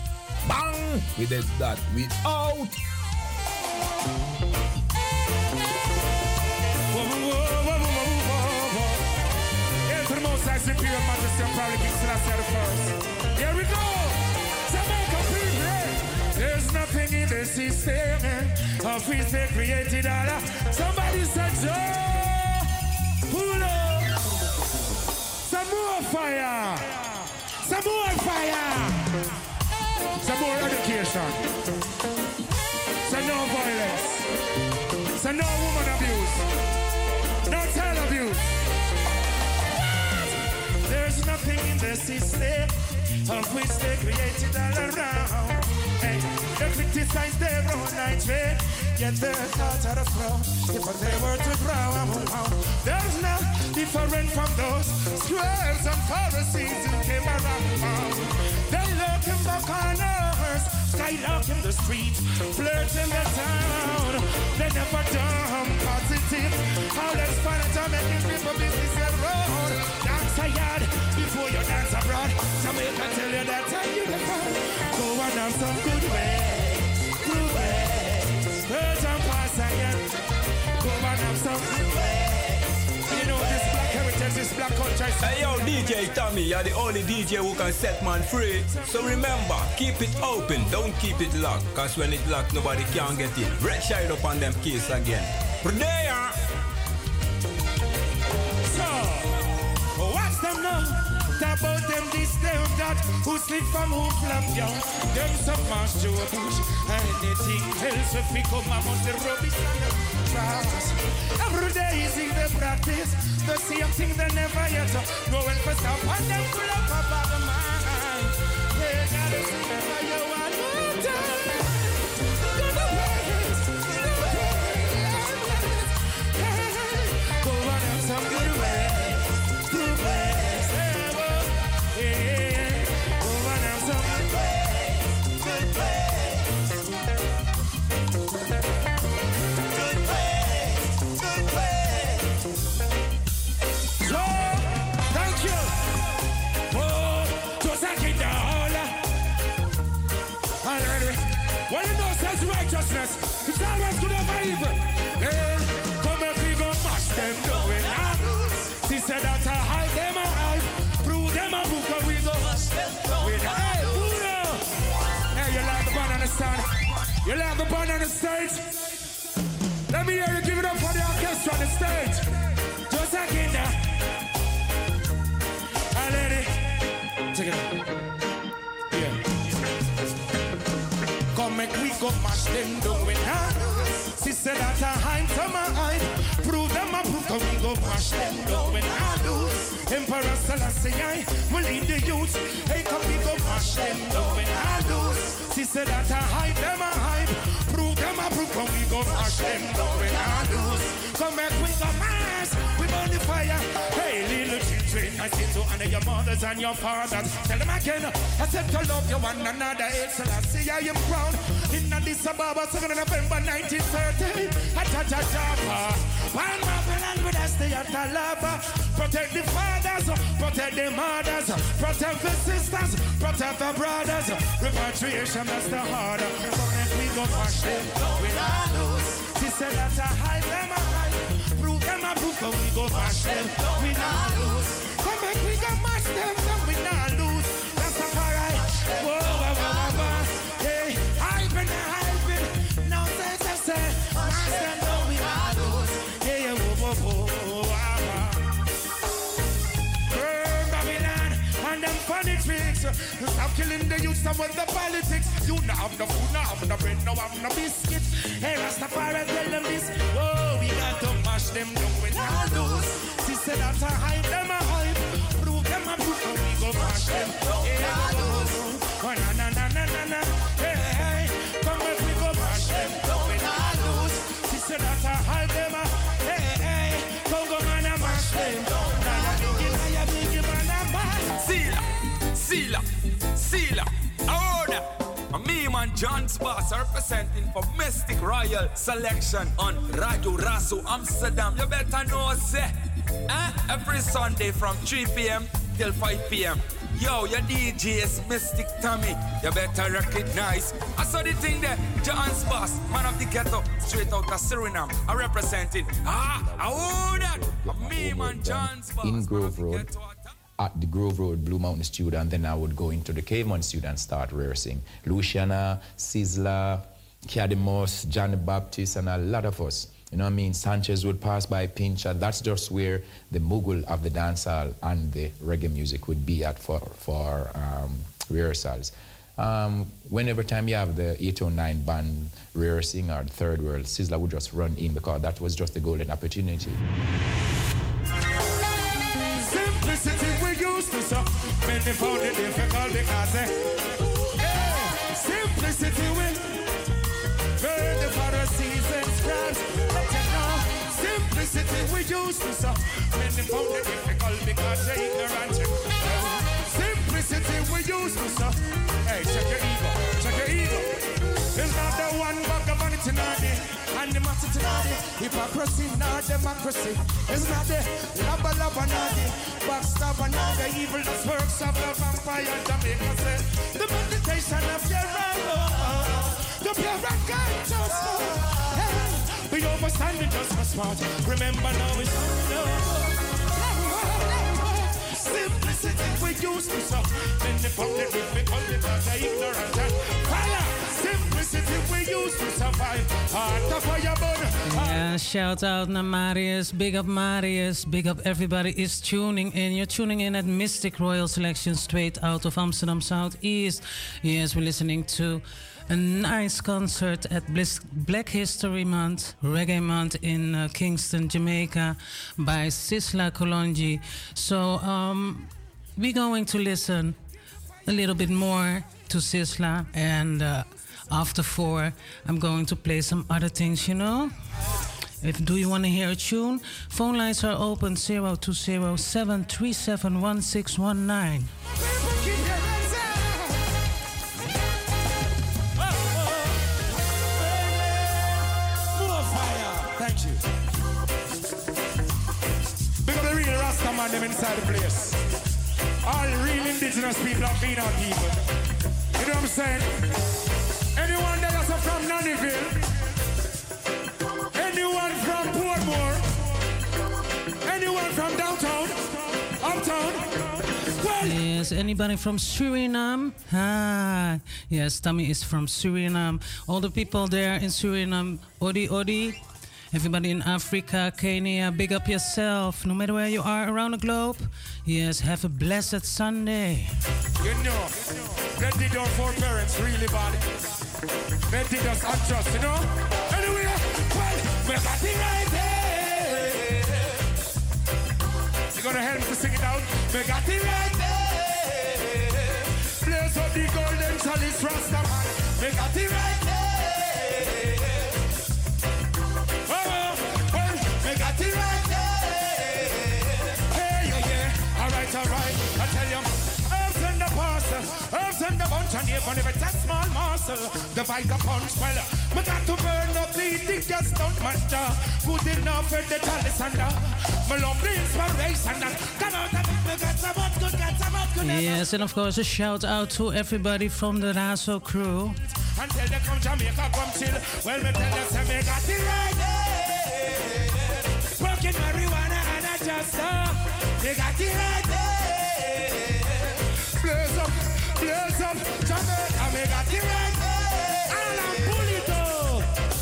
bang! We did that. We out! High superior majesty and probably King Selassie the first. Here we go. Jamaica people. There's nothing in the system of which they created all. Somebody said, Joe, pull up. Some more fire. Some more fire. Some more education. Some no violence. Some no woman abuse. There's nothing in the system of which they created all around. Hey, they criticize their own nitrate, yet they're caught out of throw. If they were to grow, there's no different from those squares and Pharisees who came around. They lurk in the corners, skylark in the street, flirt in the town. They never dumb positive. All that's fun to making people business Jamaica tell you that time you the fun. Go and have some good way, good way. Hurt and pass again. Go and have some good way. You know this black heritage, this black culture. Hey yo, DJ Tommy, you're the only DJ who can set man free. So remember, keep it open, don't keep it locked. Cause when it locked, nobody can get in. Red shine up on them keys again. There! So, watch them now. About them this, them that. Who slip from who flap down. Them mash to a bush. Anything else if we come among the rubbish and the. Every day is in the practice. The same thing they never yet. Going for stuff and them full up about the mind. They gotta see You like the band on the stage? Let me hear you give it up for the orchestra on the stage. Just like in uh. there. Already. Check it out. Yeah. Come make we go mash them down with her. She said that I hype to my hype. Prove them a proof, cause we go mash them down I lose. Emperor Selassie, I will lead the youth. Hey, come we go mash them down when I. She said that I hype them a hype. Prove them a proof, cause we go mash them down when I. Come back, we go mash. We burn the fire. Hey, little children, I say to honor your mothers and your fathers. Tell them again, I said to love you one another. It's Selassie, I am proud. In Addis Ababa, 2nd of November 1930. Atajajaba. One Marvel and with us, they the lava. Protect the fathers, protect the mothers, protect the sisters, protect the brothers. Repatriation, that's the harder. Let we go mash them. We not lose. She said that I hide them, I I. We go mash them. We not lose. Come back, we go mash them. Stop killing the youth, some of the politics. You not have no food, not have no bread, no have no biscuit. Hey, Rastafari, tell them this. Whoa, we got to mash them down with all. She said that I hype them a hype. Prove them a proof, and we go mash them. Oh, na na na na na na. Hey, John's boss representing for Mistic Royal Selection on Radio Razo Amsterdam. You better know, say, eh? Every Sunday from 3 p.m. till 5 p.m. Yo, your DJ is Mystic Tommy. You better recognize. I saw the thing there. John's boss, man of the ghetto, straight out of Suriname. I representing. Ah, I own that. Me man John's boss. in Grove Road at the Grove Road Blue Mountain studio, and then I would go into the Cayman studio and start rehearsing. Luciano, Sizzla, Cadmus, Johnny Baptist, and a lot of us. You know what I mean? Sanchez would pass by Pincha. That's just where the mogul of the dancehall and the reggae music would be at for, for um, rehearsals. Um, whenever time you have the 809 band rehearsing or third world, Sizzla would just run in because that was just the golden opportunity. Simplicity many found it difficult because eh, yeah, simplicity we burn the Pharisees and scribes. Let you know, simplicity we used to so many found it difficult because they're ignorant. Yeah, Simplicity we used to so. Hey, check your ego, check your ego. There's not the one bag of vanity naughty eh? and the matter. Eh? Hypocrisy, not democracy. It's not the lava lava naughty. Backstabber, not the evil that works of the vampire Jamaica say. The meditation of your love, the pure and righteous. Hey, we overstand it just for smart. Remember now it's Simplicity we used to so Then they found it difficult because they ignorant Yeah, shout out to Marius. Big up Marius. Big up everybody is tuning in. You're tuning in at Mistic Royal Selection straight out of Amsterdam Southeast. Yes, we're listening to a nice concert at Black History Month, Reggae Month in uh, Kingston, Jamaica by Sizzla Kalonji. So um, we're going to listen a little bit more to Sisla and uh, after four, I'm going to play some other things, you know? If do you want to hear a tune? Phone lines are open 020-737-1619. More fire Thank you Big the real Rasta man them inside the place All real indigenous people have been our people You know what I'm saying? Anyone that is from Nannyville Anyone from Portmore Anyone from downtown Uptown Yes, anybody from Suriname? Ah, yes, Tammy is from Suriname. All the people there in Suriname, Odi Odi. Everybody in Africa, Kenya, big up yourself, no matter where you are around the globe. Yes, have a blessed Sunday. You know, that did our foreparents really bad. They did us unjust, you know? Anyway, well, Me got it right there. You gonna help me to sing it out? Me got it right there. Blaze up the golden chalice, Rastaman. Me got it right if it's a small morsel, the. Well, me got to burn up the thickest don't matter. Good enough for the chalice and the, me love the inspiration and uh, come out of it, me got so much good, got so much good. Yes, and of course a shout out to everybody from the Razo crew. Until they come Jamaica, come chill. Well, me tell you, say me got it right. Smoking marijuana and I just. Uh, me got it right blaze up, Jamaica, me got it right. And I'm.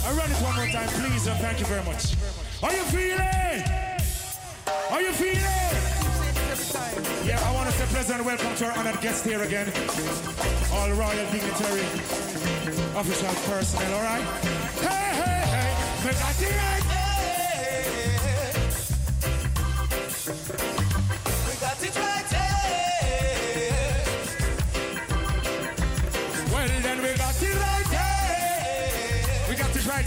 I run it one more time, please, and thank you very much. Are you feeling? Are you feeling? Yeah, I want to say pleasant welcome to our honored guest here again. All royal dignitary, official personnel, all right? Hey, hey, hey, we got it right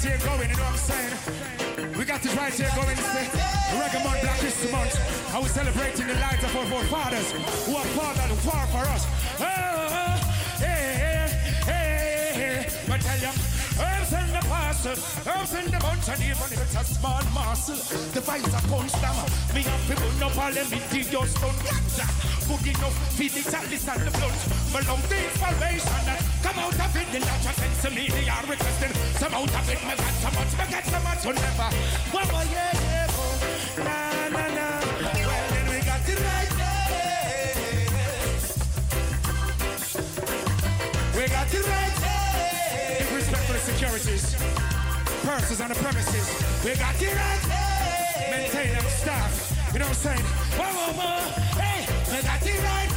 right here going, you know what I'm saying? We got it right here going. Reggae Month, Black History Month. And we're celebrating the lives of our forefathers who have fought and fought for us. Oh, oh, tell you, herbs in the parcel, herbs in the bunch, and even if it's a small morsel, the fights are punch them. Me and people no problem, me dig your stone. Ganja, good enough, feed the chalice and the blunt. Me love the inspiration that come out of it, the natural sense to me, they are requesting some out of it. Me got so much, me got so much, so never. One more, yeah, yeah, oh. na, na, na. Well, then we got it right there. We got it right for purses on the premises. We got right there. Maintain them staff. You know what I'm saying? Whoa, whoa, whoa. Hey, we got it right.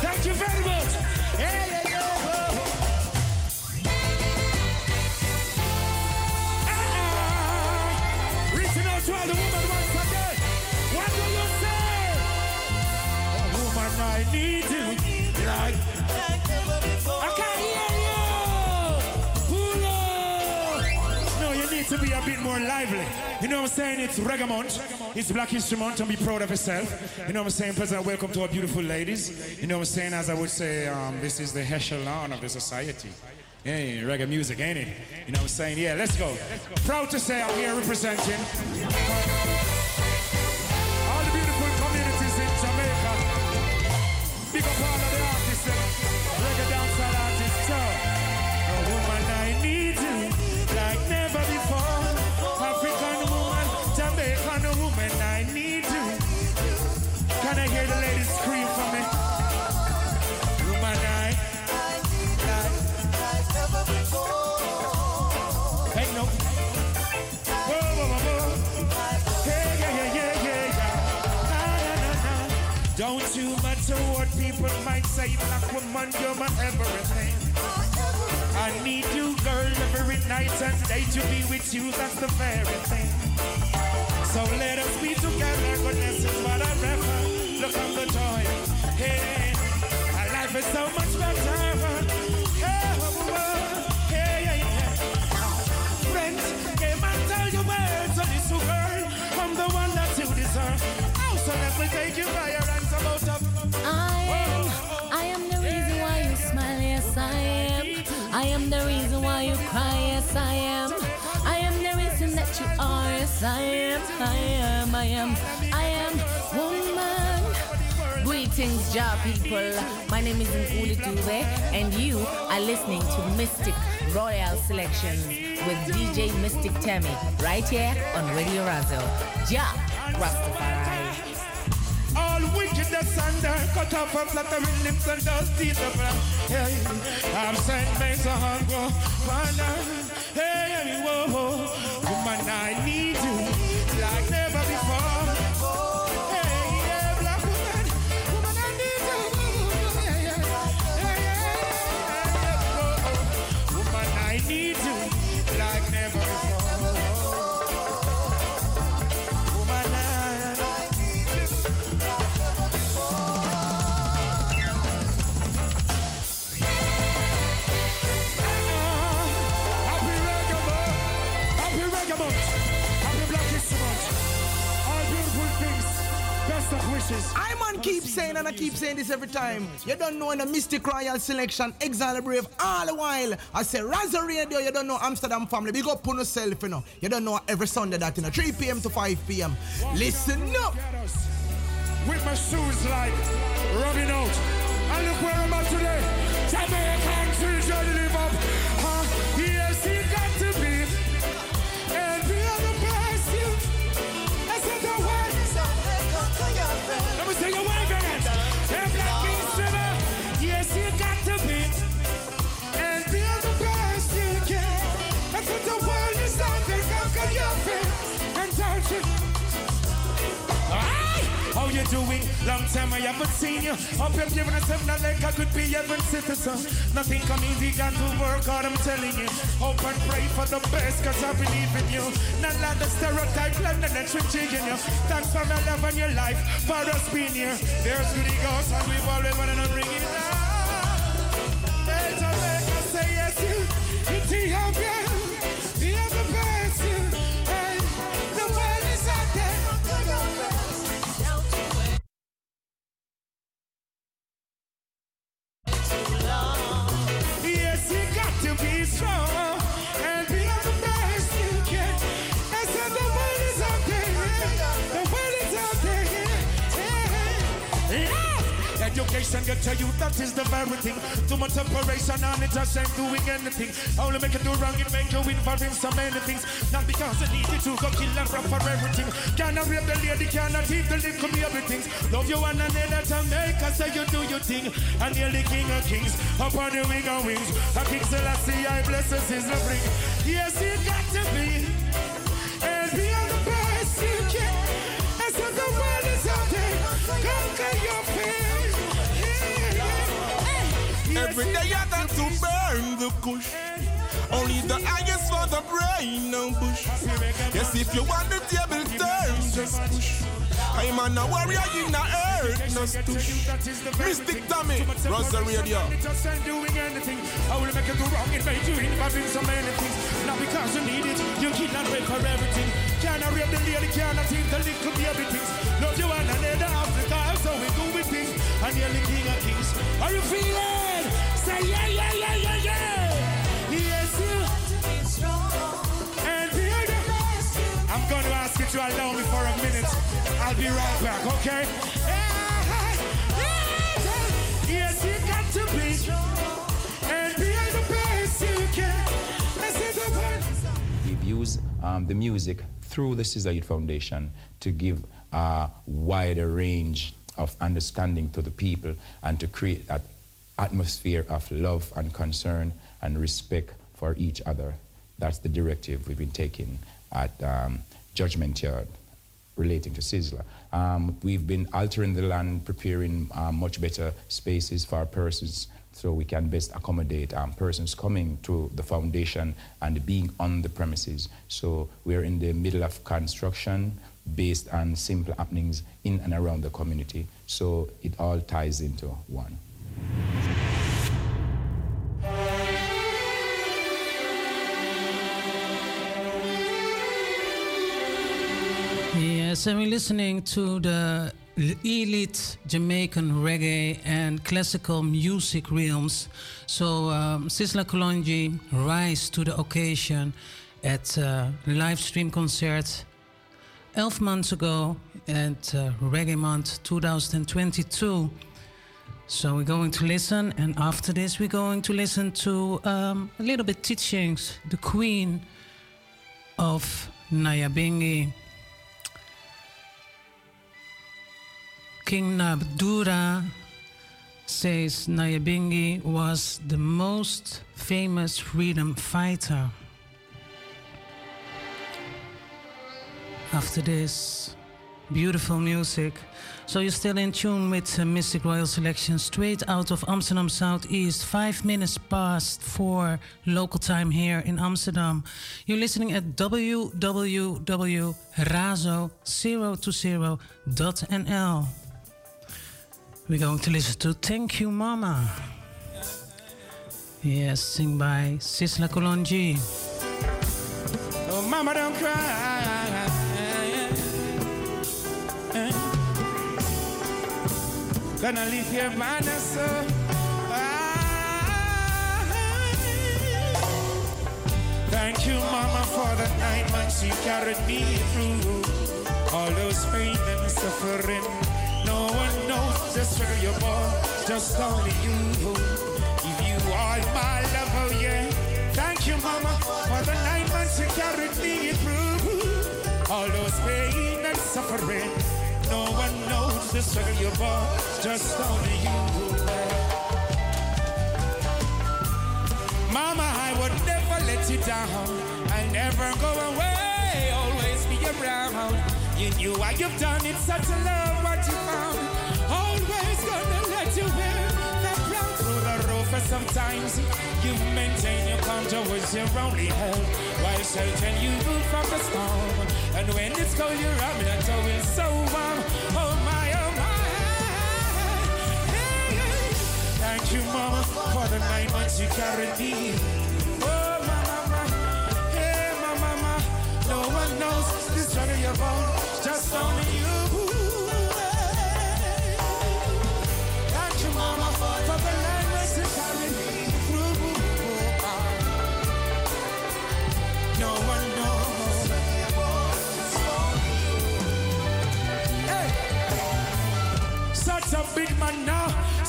Thank you very much. Hey, whoa. Ah, Reaching out to all the women once again. What do you say? Woman, I need you. More lively. You know what I'm saying? It's Reggae Month. It's Black History Month and be proud of yourself. You know what I'm saying? President, welcome to our beautiful ladies. You know what I'm saying? As I would say, um, this is the echelon of the society. Yeah, reggae music, ain't it? You know what I'm saying? Yeah, let's go. Proud to say I'm here representing woman, you're my everything. I need you, girl, every night and day to be with you, that's the very thing. So let us be together, goodness is what I refer. Look on the joy. Hey, our life is so much better. Hey, oh, oh, oh. hey, yeah, yeah. Friends, came and tell you words of this girl. I'm the one that you deserve. Oh, so let me take you by your hands about up. I the reason why you cry, yes I am. I am the reason that you are, yes I am. I am, I am, I am woman. Greetings, Jah people. My name is Nguli Dube, and you are listening to Mistic Royal Selections with DJ Mystic Tammy right here on Radio Razo. Jah Rastafari. Wickedness and dirt, cut off and flattering lips and dust teeth. Hey, I'm sent me so hunger, wonder. Hey, whoa, saying and I keep saying this every time. You don't know in the Mistic Royal Selection, Exile Brave, all the while. I say Razo Radio, you don't know Amsterdam family. Big up on yourself, you know. You don't know every Sunday that, you know, 3 p.m. to 5 p.m. Listen up. With my shoes like rubbing out. And look where I'm at today. Jamaican How you doing? Long time I haven't seen you. Up here giving us seven like I could be heaven citizen. Nothing come easy, got to work hard, I'm telling you. Hope and pray for the best, cause I believe in you. Not like the stereotype, like the next changing you. Thanks for my love and your life, for us being here. There's goody ghosts, and we've always wanted to bring it down. Hey, Jamaica, say yes, you. Ethiopia, that is the very thing. Too much operation and it just ain't doing anything. Only make you do wrong, it make you involved in so many things. Not because I need it to go kill and run for everything. Cannot rape the lady, cannot eat the little baby things. Love you one another to make us say you do your thing. And you're the king of kings, up on the wing of wings. A king Selassie, I bless us is the bring. Yes, you got to be. And be on the best you can. And so the world is out there. Conquer Every day I got to burn the kush. Only the highest for the brain, no bush. Yes, if you want the table turn, just push. I'm on a warrior in the earth, no stush. Mystic Tommy, Razo Radio. Just ain't doing anything. I will make you do wrong. It made you involved in so many things. Not because you need it, you kill and wait for everything. Cannot rape the lady, cannot eat the little baby things. Love you one another, Africa, so we do with things. And you're the king of kings. I'm going to ask you to allow me for a minute. I'll be right back, okay? We've used um, the music through the Youth Foundation to give a wider range of understanding to the people and to create that atmosphere of love and concern and respect for each other. That's the directive we've been taking at um, Judgment Yard relating to Sizzla. Um, we've been altering the land, preparing um, much better spaces for persons so we can best accommodate um, persons coming to the foundation and being on the premises. So we're in the middle of construction based on simple happenings in and around the community. So it all ties into one. Yes, and we're listening to the elite Jamaican reggae and classical music realms. So, um, Sizzla Kalonji rise to the occasion at a live stream concert 11 months ago at uh, Reggae Month 2022. So we're going to listen, and after this, we're going to listen to um, a little bit teachings, the Queen of Nyabingi. King Nabdura says Nyabingi was the most famous freedom fighter. After this, beautiful music. So you're still in tune with uh, Mistic Royal Selection straight out of Amsterdam Southeast, five minutes past four local time here in Amsterdam. You're listening at www.razo020.nl. We're going to listen to Thank You Mama. Yes, sing by Sizzla Kalonji. Oh, mama, don't cry. Gonna leave here by the sun. Thank you, Mama, for the nine months you carried me through. All those pain and suffering. No one knows just where you're born, just only you. If you are my lover, yeah. Thank you, Mama, for the nine months you carried me through. All those pain and suffering. No one knows just where you're born, just only you. Mama, I would never let you down. I never go away, always be around. You knew what you've done, it's such a love what you found. Always gonna let you win the crown through the roof. And sometimes you've maintained your calm towards your only help while sheltering you from the storm. And when it's cold, you're rubbing and towel so warm. Oh my, oh my. Hey, hey. Thank you, Mama, for the nine months you carried me. Oh, my mama, hey, my mama. No one knows the struggle you're born, just only you.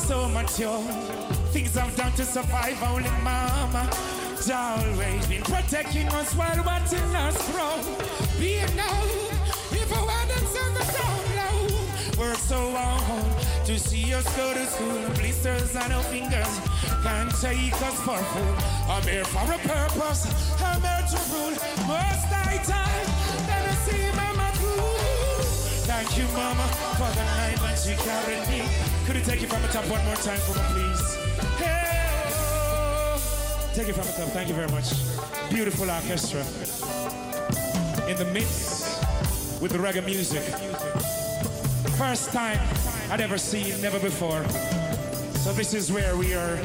So mature. Things I've done to survive, only mama. Always been protecting us while watching us grow. Being now, if I wanted to the down low, work so hard to see us go to school. Blisters on our fingers can't take us for food. I'm here for a purpose, I'm here to rule. Most I time, Thank you, mama, for the nine months you carried me. Could you take it from the top one more time for me, please? Hey, oh. Take it from the top. Thank you very much. Beautiful orchestra. In the mix with the reggae music. First time I'd ever seen, never before. So this is where we are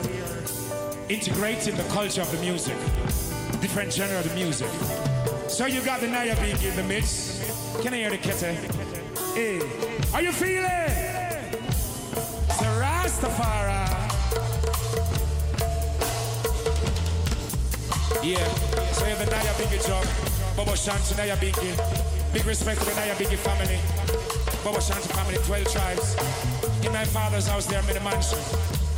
integrating the culture of the music, different genre of the music. So you got the Nyabingi in the mix. Can I hear the kete? Hey, are you feeling? It's a Rastafari. Yeah, so have the Nyabingi job. Bobo Shanti, Nyabingi. Big respect to the Nyabingi family. Bobo Shanti family, 12 tribes. In my father's house there, I'm in a mansion.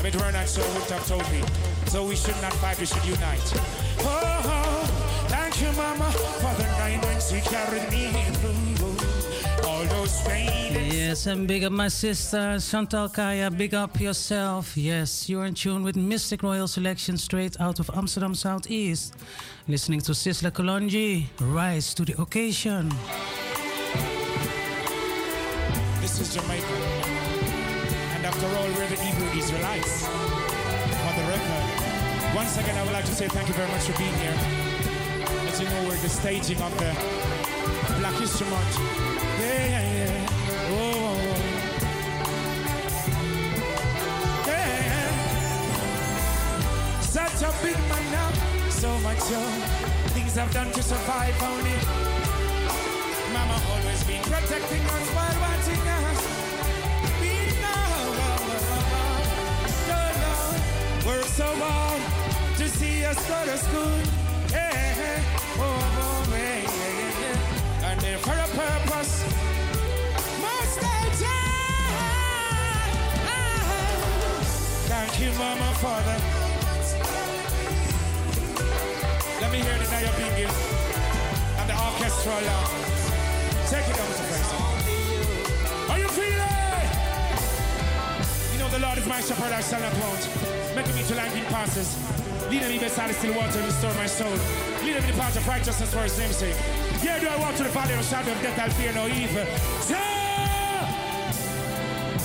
I mean, we're so me. So we should not fight, we should unite. Oh, oh, thank you, Mama, for the nine months you carried me through. Yes, and big up my sister Chantal Kaya. Big up yourself. Yes, you're in tune with Mistic Royal Selection straight out of Amsterdam Southeast. Listening to Sizzla Kalonji. Rise to the occasion. This is Jamaica. And after all, we're the Hebrew Israelites. For the record. Once again, I would like to say thank you very much for being here. As you know, we're the staging of the Black History Month. A big man now. So much young. Things I've done to survive only. Mama always been protecting us while watching us. We know, don't know. Work so hard to see us go to school. Yeah, oh, oh, yeah, yeah, yeah. And there for a purpose. Most I Thank you, Mama, for hear Biggie and the orchestra along. Take it over to Fraser. Are you feeling? You know the Lord is my shepherd, I shall not want. Making me to landing passes. Leading me beside the still water restore my soul. Leading me the path of righteousness for his name's sake. Yeah, do I walk to the valley of shadow of death, I'll fear no evil.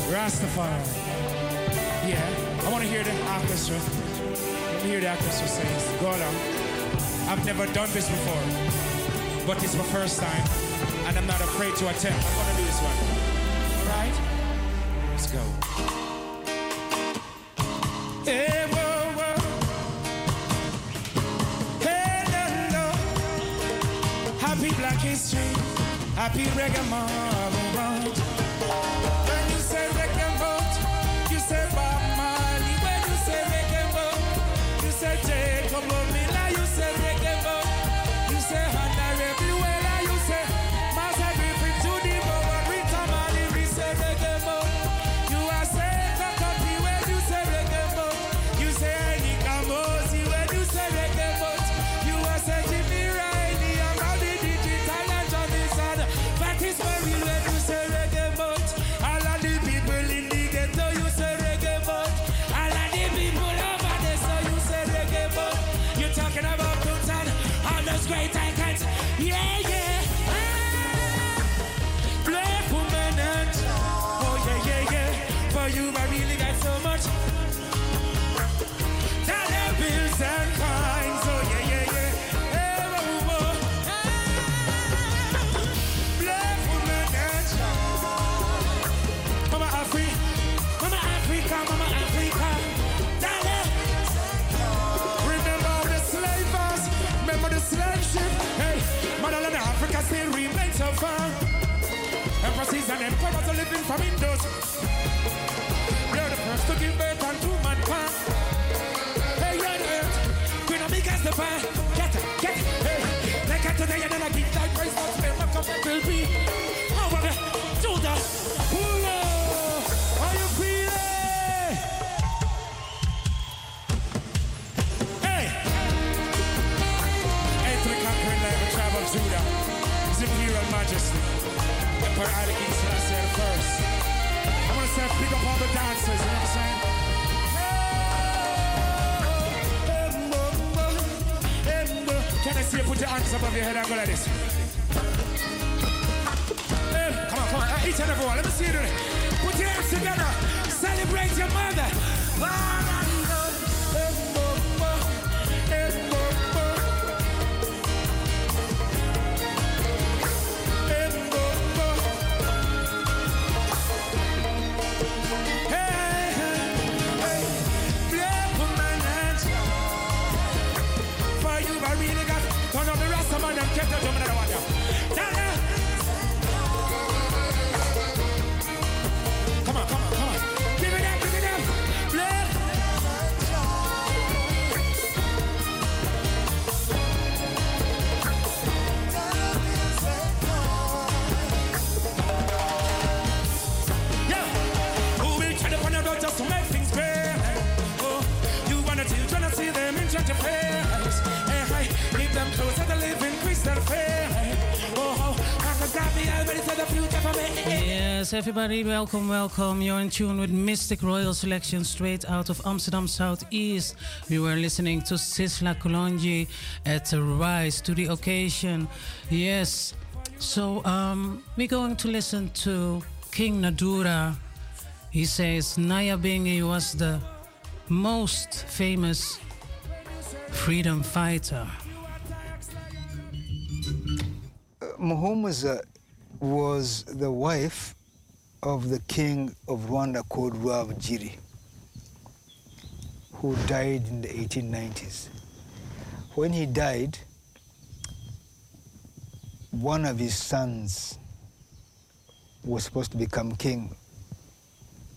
Rastafari. Yeah, I want to hear the orchestra. Let me hear the orchestra say, go along. I've never done this before, but it's my first time, and I'm not afraid to attempt. I'm gonna do this one. All right? Let's go. Hey, whoa, whoa. Hey, no, no. Happy Black History, happy reggae month. Far. Empresses and emperors are living from indoors. They're the first to give birth unto mankind. Hey, you're the. Queen of Mika's the fire. Get it, get it, hey. Like today and then I give thy praise, Emperor Haile King Selassie first. I want to say pick up all the dancers, you know what I'm saying? Can I see you put your hands above your head and go like this? Come on, come on. Each and every one. Let me see you do it. Put your hands together. Celebrate your mother. Ah, Yes, everybody, welcome, welcome. You're in tune with Mistic Royal Selection straight out of Amsterdam Southeast. We were listening to Sizzla Kalonji at Rise to the occasion. Yes, so um, we're going to listen to King Nadura. He says Nyabingi was the most famous freedom fighter. Muhumuza was the wife of the king of Rwanda called Rwabugiri, who died in the 1890s. When he died, one of his sons was supposed to become king,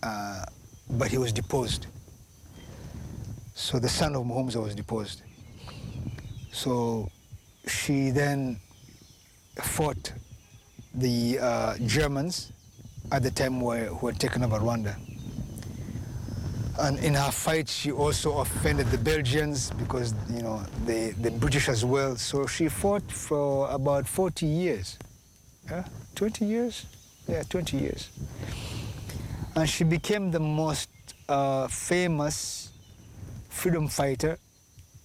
uh, but he was deposed. So the son of Muhumuza was deposed. So she then fought the uh, Germans at the time were, who had taken over Rwanda. And in her fight, she also offended the Belgians because, you know, the, the British as well. So she fought for about 40 years. Yeah? 20 years? Yeah, 20 years. And she became the most uh, famous freedom fighter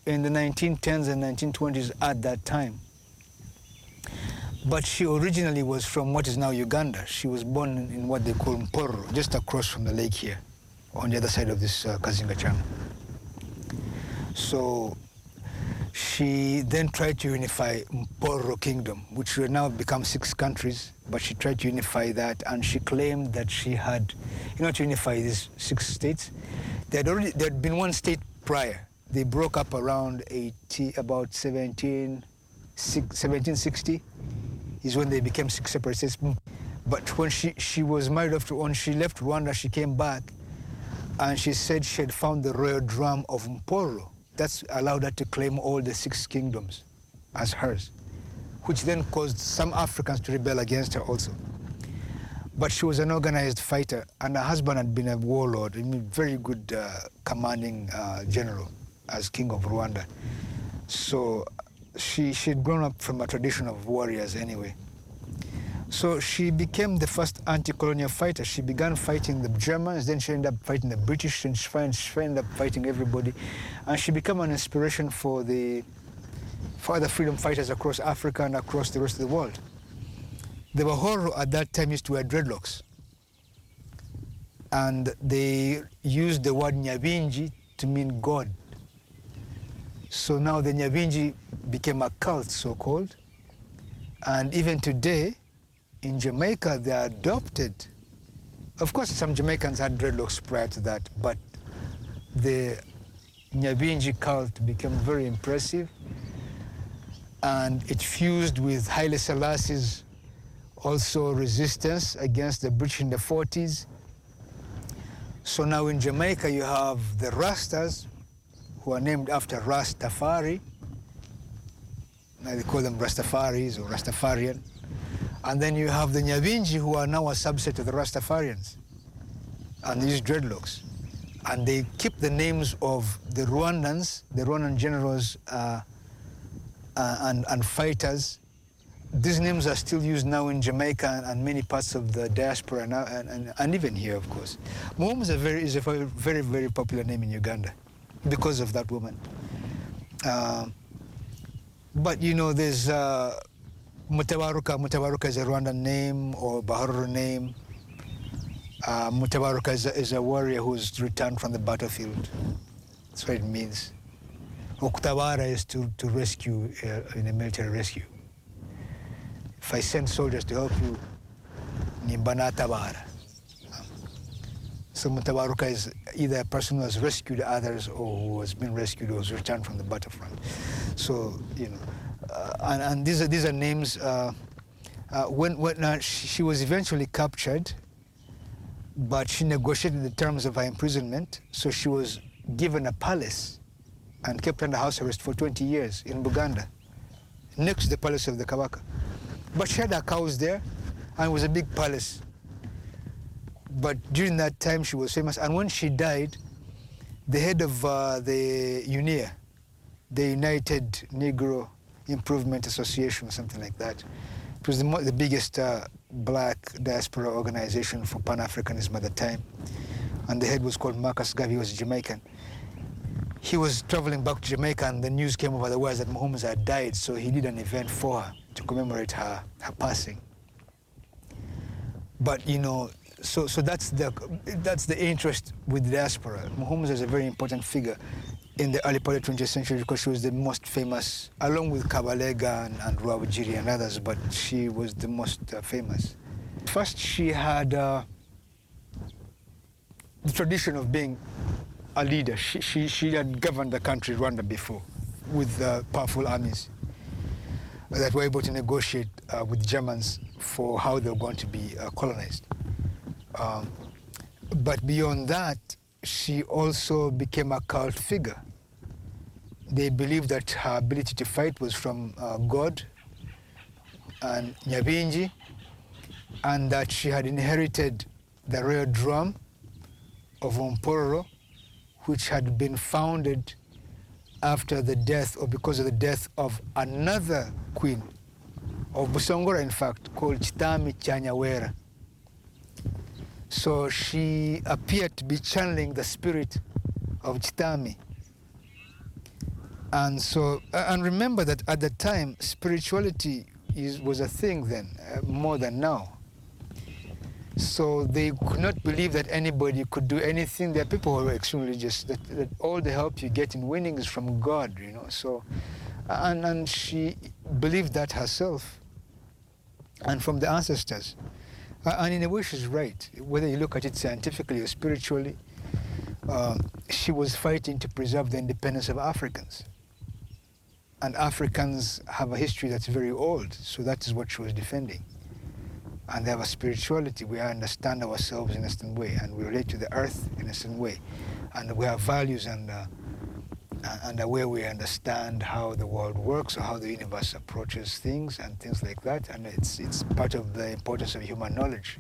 in the 1910s and 1920s at that time. But she originally was from what is now Uganda. She was born in, what they call Mporo, just across from the lake here, on the other side of this uh, Kazinga Channel. So she then tried to unify Mporo Kingdom, which will now become six countries, but she tried to unify that and she claimed that she had, you know, to unify these six states, there had already there had been one state prior. They broke up around 80, about 17, 1760 is when they became six separate states. But when she, she was married off to, when she left Rwanda, she came back and she said she had found the royal drum of Mporo. That's allowed her to claim all the six kingdoms as hers, which then caused some Africans to rebel against her also. But she was an organized fighter, and her husband had been a warlord, mean, very good uh, commanding uh, general as king of Rwanda. So she she'd grown up from a tradition of warriors anyway. So she became the first anti-colonial fighter. She began fighting the Germans, then she ended up fighting the British, and she ended up fighting everybody. And she became an inspiration for the for other freedom fighters across Africa and across the rest of the world. The Bahoro at that time used to wear dreadlocks. And they used the word Nyabinji to mean God. So now the Nyabinji became a cult, so-called. And even today, in Jamaica, they are adopted. Of course, some Jamaicans had dreadlocks prior to that, but the Nyabinji cult became very impressive. and it fused with Haile Selassie's also resistance against the British in the 40s. So now in Jamaica you have the Rastas, who are named after Rastafari. Now they call them Rastafaris or Rastafarian. And then you have the Nyabinji, who are now a subset of the Rastafarians. And these dreadlocks. And they keep the names of the Rwandans, the Rwandan generals uh, uh, and, and fighters. These names are still used now in Jamaica and many parts of the diaspora now, and, and, and even here, of course. Muhum is a very, is a very, very popular name in Uganda because of that woman. Uh, but you know, there's uh, Mutabaruka. Mutabaruka is a Rwandan name or Bahoro name. Uh, Mutabaruka is a, is a warrior who's returned from the battlefield. That's what it means. Okutabara is to, to rescue uh, in a military rescue. If I send soldiers to help you, Nimbana So Mutabaruka is either a person who has rescued others or who has been rescued or has returned from the battlefront. So, you know, uh, and, and these are, these are names, uh, uh, when, when uh, she, she was eventually captured, but she negotiated the terms of her imprisonment, so she was given a palace and kept under house arrest for 20 years in Buganda, next to the palace of the Kabaka. But she had her cows there, and it was a big palace. But during that time, she was famous. And when she died, the head of uh, the UNIA, the United Negro Improvement Association, or something like that, it was the, the biggest uh, black diaspora organization for Pan Africanism at the time. And the head was called Marcus Garvey, he was Jamaican. He was traveling back to Jamaica, and the news came over the wires that Muhammad had died, so he did an event for her to commemorate her, her passing. But you know, so so that's the that's the interest with diaspora. Muhammad is a very important figure in the early part of the 20th century because she was the most famous, along with Kabalega and, and Rwabugiri and others, but she was the most uh, famous. First, she had uh, the tradition of being a leader. She, she, she had governed the country, Rwanda, before with uh, powerful armies that were able to negotiate uh, with Germans for how they were going to be uh, colonized. Um, but beyond that, she also became a cult figure. They believed that her ability to fight was from uh, God and Nyabinji, and that she had inherited the royal drum of Ompororo, which had been founded after the death or because of the death of another queen of Busongora, in fact, called Chitami Chanyawera. So she appeared to be channeling the spirit of Chitami. And so, and remember that at the time, spirituality is, was a thing then, uh, more than now. So they could not believe that anybody could do anything. There are people who are extremely religious, that, that all the help you get in winning is from God, you know. So, and, and she believed that herself and from the ancestors. And in a way, she's right. Whether you look at it scientifically or spiritually, uh, she was fighting to preserve the independence of Africans. And Africans have a history that's very old, so that is what she was defending. And they have a spirituality. We understand ourselves in a certain way, and we relate to the earth in a certain way. And we have values and, uh, and a way we understand how the world works or how the universe approaches things and things like that. And it's, it's part of the importance of human knowledge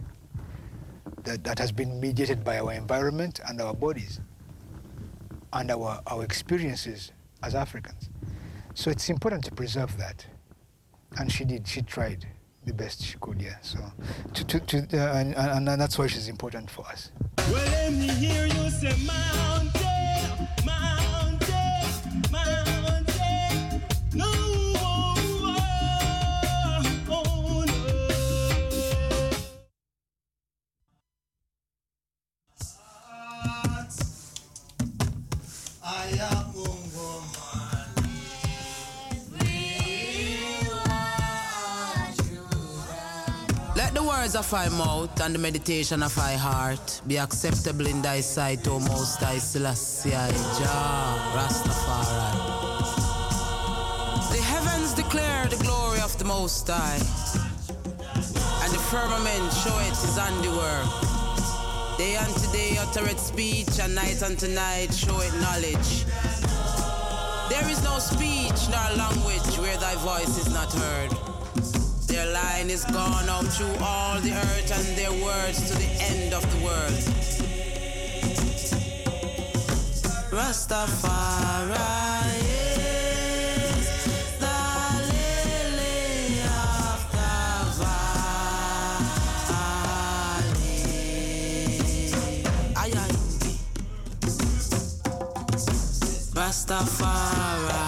that, that has been mediated by our environment and our bodies and our, our experiences as Africans. So it's important to preserve that. And she did, she tried the best she could, yeah. So, to, to, to, uh, and, and, that's why she's important for us. Well, words of thy mouth and the meditation of thy heart be acceptable in thy sight, O Most High Selassie, Jah, Rastafari. The heavens declare the glory of the Most High, and the firmament show it his handiwork. Day unto day uttereth speech, and night unto night showeth knowledge. There is no speech nor language where thy voice is not heard. Their line is gone out through all the earth, and their words to the end of the world. Rastafari is the lily of the valley. Rastafari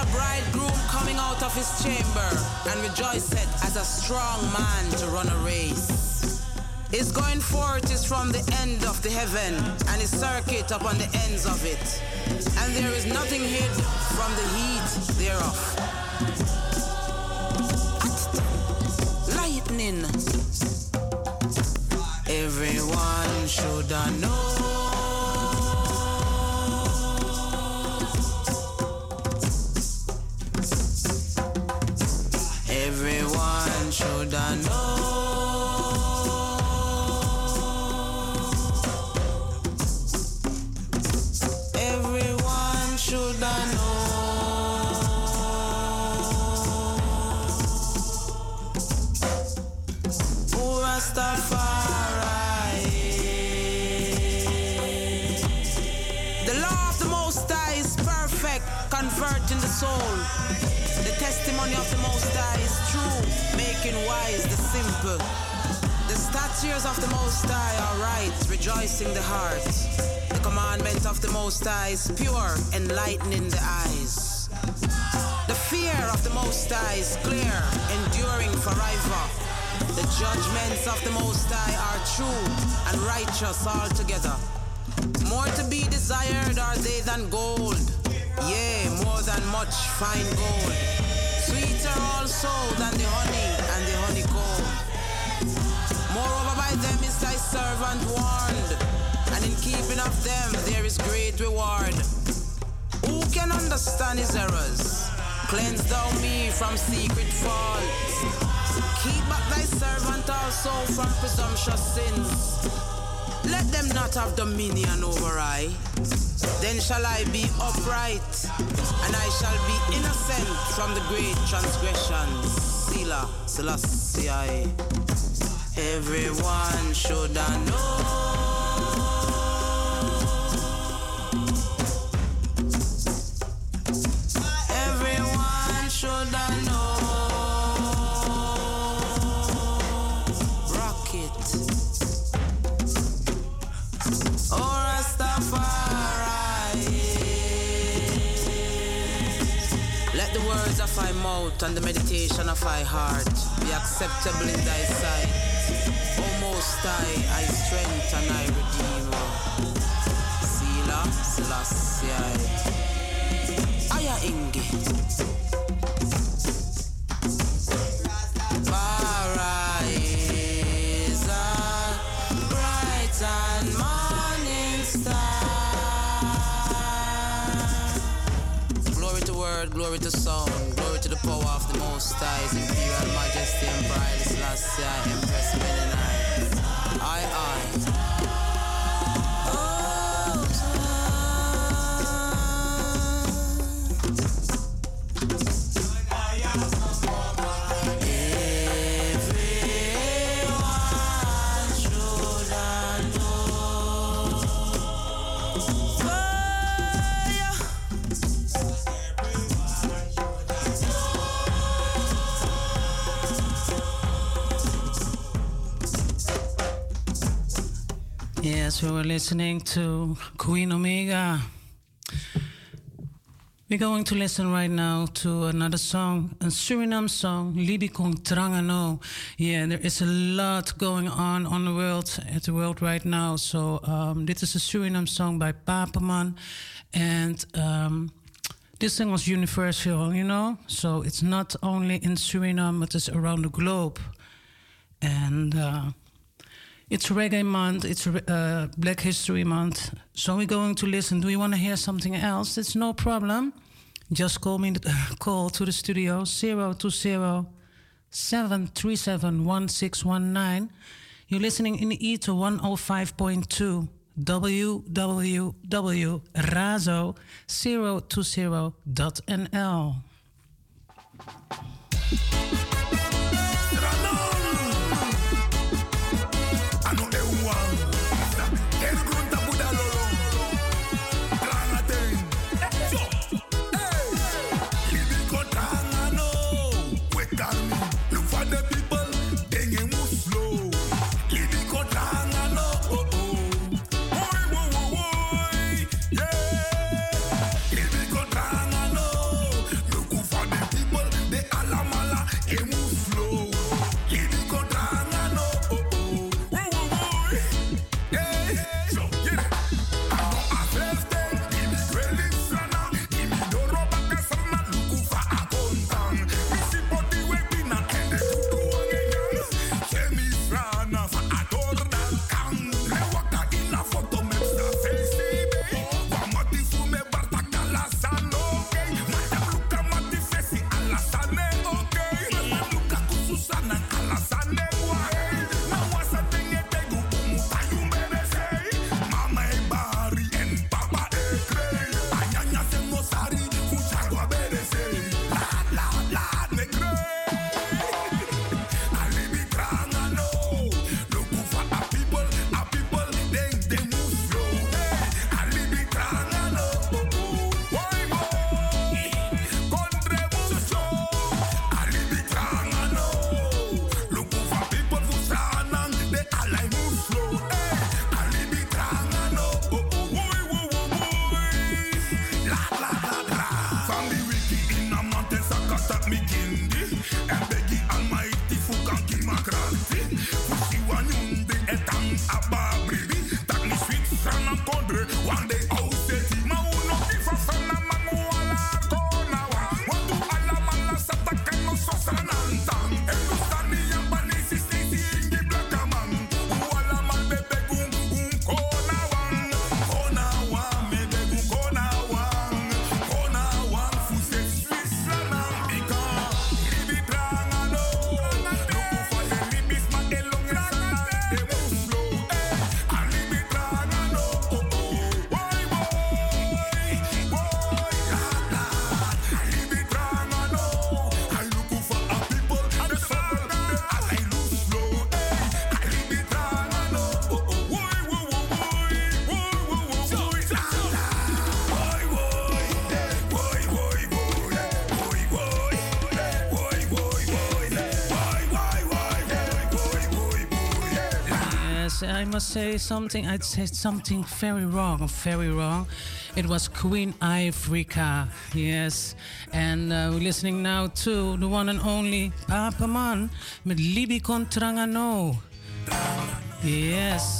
a bridegroom coming out of his chamber, and rejoiceth as a strong man to run a race. His going forth is from the end of the heaven, and his circuit upon the ends of it. And there is nothing hid from the heat thereof. Lightning. Everyone should know. Soul. The testimony of the Most High is true, making wise the simple. The statutes of the Most High are right, rejoicing the heart. The commandment of the Most High is pure, enlightening the eyes. The fear of the Most High is clear, enduring forever. The judgments of the Most High are true and righteous altogether. More to be desired are they than gold, yea, more than much fine gold. Sweeter also than the honey and the honeycomb. Moreover, by them is thy servant warned, and in keeping of them there is great reward. Who can understand his errors? Cleanse thou me from secret faults. Keep back thy servant also from presumptuous sins. Let them not have dominion over I. Then shall I be upright, and I shall be innocent from the great transgressions. Sila. I. Everyone should know. My and the meditation of my heart be acceptable in thy sight. O Most High, I strength and I redeemer. Sila, Selassie. Aya Inge. Paradise, bright and morning star. Glory to word, glory to to the power of the Most High, His Imperial Majesty Emperor Selassie, Empress Menenai. I, I. We were listening to Queen Omega. We're going to listen right now to another song, a Suriname song, Libi Kong Trangano. Yeah, there is a lot going on on the world, at the world right now. So um, this is a Suriname song by Papaman. And um, this thing was universal, you know. So it's not only in Suriname, but it's around the globe. And uh, it's Reggae Month, it's uh, Black History Month. So we're going to listen. Do you want to hear something else? It's no problem. Just call me, call to the studio 020 737 1619. You're listening in the E to 105.2 www.razo020.nl. I say something. I'd say something very wrong, very wrong. It was Queen Ifrica, yes. And uh, we're listening now to the one and only Papa Man with Libi Contrangano. Yes.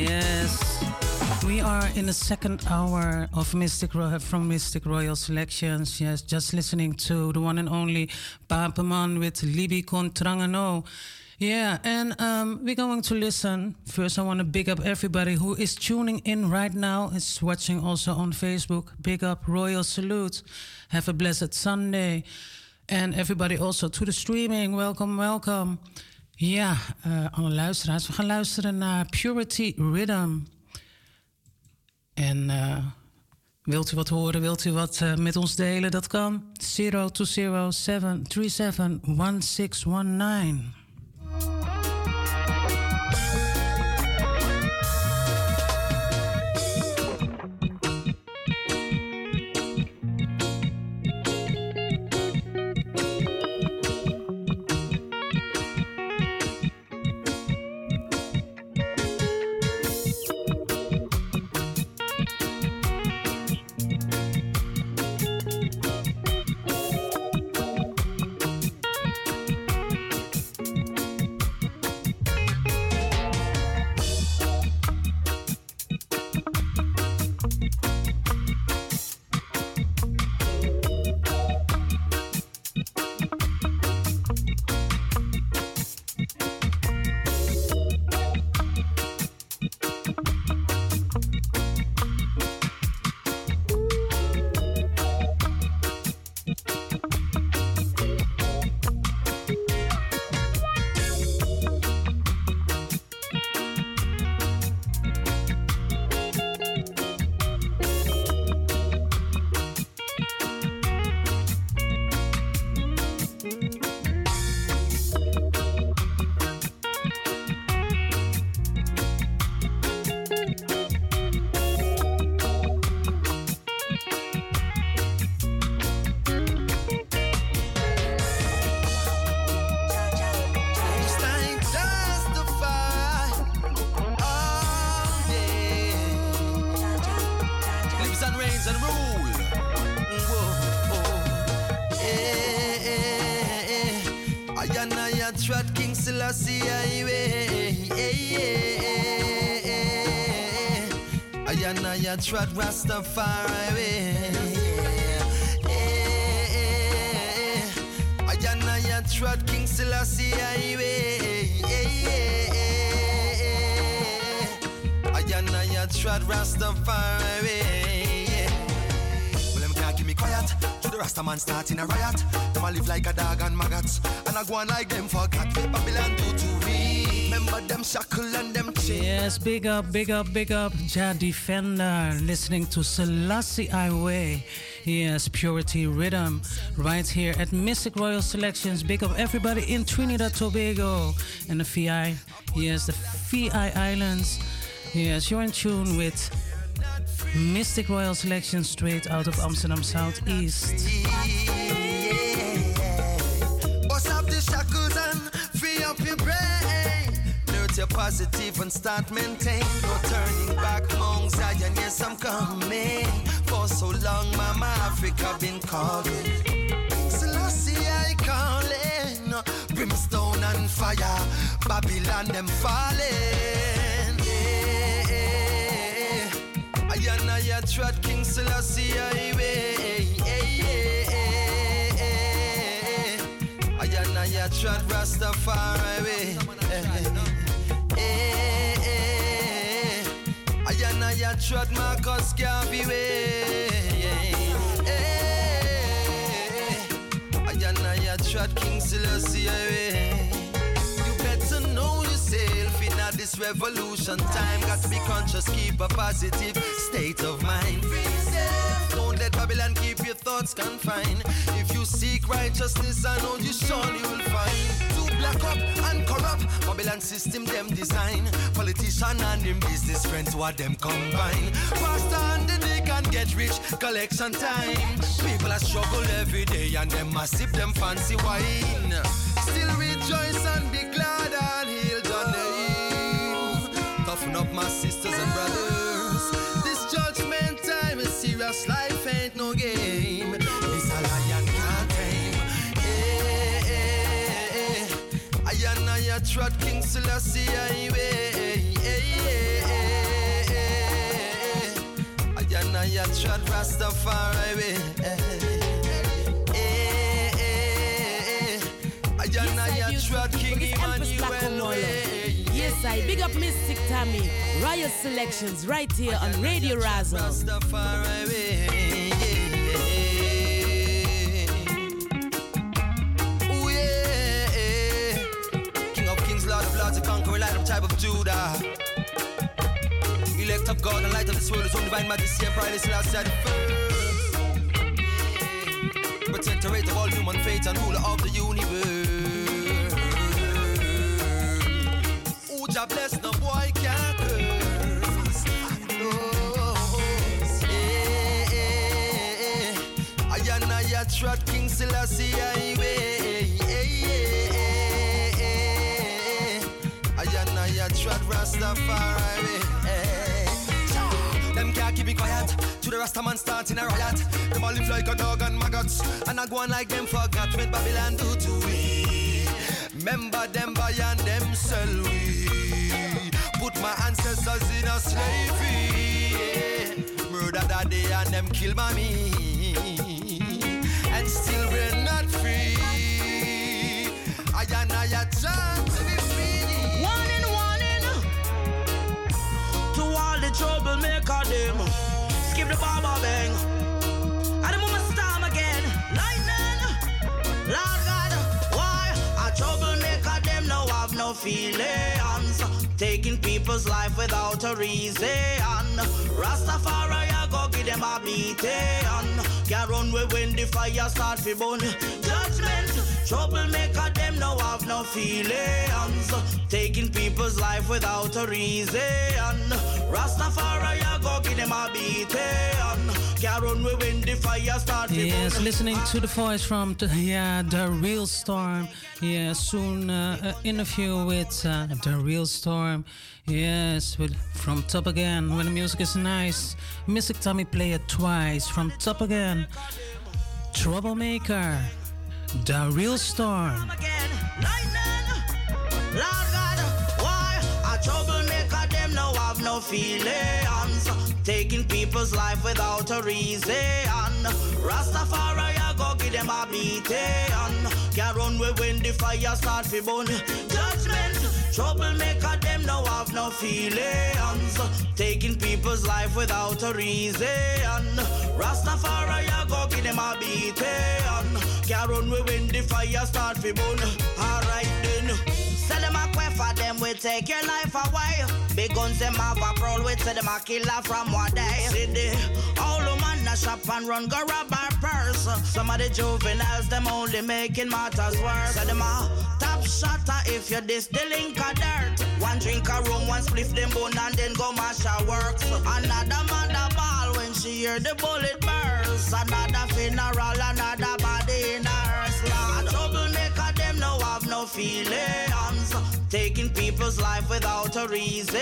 Yes. We are in the second hour of Mistic Royal from Mistic Royal Selections. Yes, just listening to the one and only Papaman with Libi Contrangano. Yeah, and um, we're going to listen. First, I want to big up everybody who is tuning in right now, is watching also on Facebook. Big up, Royal Salute. Have a blessed Sunday. And everybody also to the streaming. Welcome, welcome. Ja, uh, alle luisteraars. We gaan luisteren naar Purity Rhythm. En uh, wilt u wat horen, wilt u wat uh, met ons delen? Dat kan. 020 trot Rastafari way. I and I trot King Selassie way. I and I trot Rastafari way. Well, them can't keep me quiet. To the Rasta man starting a riot. Them a live like a dog and maggots. And I go on like them forgot. Babylon do to me. Remember them shackle and Yes, big up, big up, big up, Ja Defender, listening to Selassie Highway. Yes, Purity Rhythm, right here at Mistic Royal Selections. Big up everybody in Trinidad Tobago and the VI. Yes, the VI Islands. Yes, you're in tune with Mistic Royal Selection straight out of Amsterdam Southeast. Positive and start maintain. No turning back, Mount Zion, yes, I'm coming. For so long, Mama Africa been calling. Selassie, I calling. Brimstone and fire, Babylon, them falling. Yeah. I and I trot King Selassie, I way. I and I trot Rastafari I trot Marcus Garvey way. I and I trot King Selassie. You better know yourself in this revolution time. Got to be conscious, keep a positive state of mind. Don't let Babylon keep your thoughts confined. If you seek righteousness, I know you surely will find. Black up and corrupt, Babylon system them design. Politician and them business friends, what them combine. Pastor and the they can get rich, collection time. People are struggle every day and them must sip them fancy wine. Still rejoice and be glad and heal your name. Toughen up my sisters and brothers. This judgment time is serious, life Selassie highway. I and I trot Rastafari way. I and I trot King Emmanuel way. Yes, I big up Mystic Tammy. Riot Selections right here on Radio Razo. Rastafari way. Tribe of Judah. Elect of God and light of this world, his own divine majesty and pride is last the first. Protector of all human faith and ruler of the universe. Who bless, no boy can curse. No. Eh, eh, eh. I and I trot King Selassie highway. Eh, Rastafari. Eh. Them can't keep it quiet. To the Rastaman starting a riot. Them all live like a dog and maggots. And I go on like them forgot when Babylon do to we. Remember them buy and them sell we. Put my ancestors in a slavery. Murder daddy and them kill mommy. And still troublemaker them. Skip the baba bang. And the moment storm again. Lightning, Lord God, why a troublemaker them now have no feelings? Taking people's life without a reason. Rastafari, I go give them a beating. Can't run away when the fire start fi burn. Judgment, troublemaker them now have no feelings. Taking people's life without a reason. Rastafari, I go give them a beating. Run the fire Yes, listening to the voice from the, yeah, the real storm. Yeah, soon uh, uh, interview with uh, the real storm. Yes, with from top again. When the music is nice, Mystic Tommy play it twice from top again. Troublemaker, the real storm. Feelings? Taking people's life without a reason. Rastafari, I go give them a beating. Can't run away when the fire start fi burn. Judgment, troublemaker them now have no feelings. Taking people's life without a reason. Rastafari, I go give them a beating. Can't run away when the fire start fi burn. Alright then. Sell them a for them, we take your life away. Big guns, them have a prowl, we say them a killer from one day. City, all a shop and run, go rob our purse. Some of the juveniles, them only making matters worse. So them a top shotter if you this the link of dirt. One drink of rum, one spliff them bone and then go mash her works. Another mother ball when she hear the bullet burst. Another funeral, another body in a hearse. Lord, troublemaker, them no have no feelings. Taking people's life without a reason.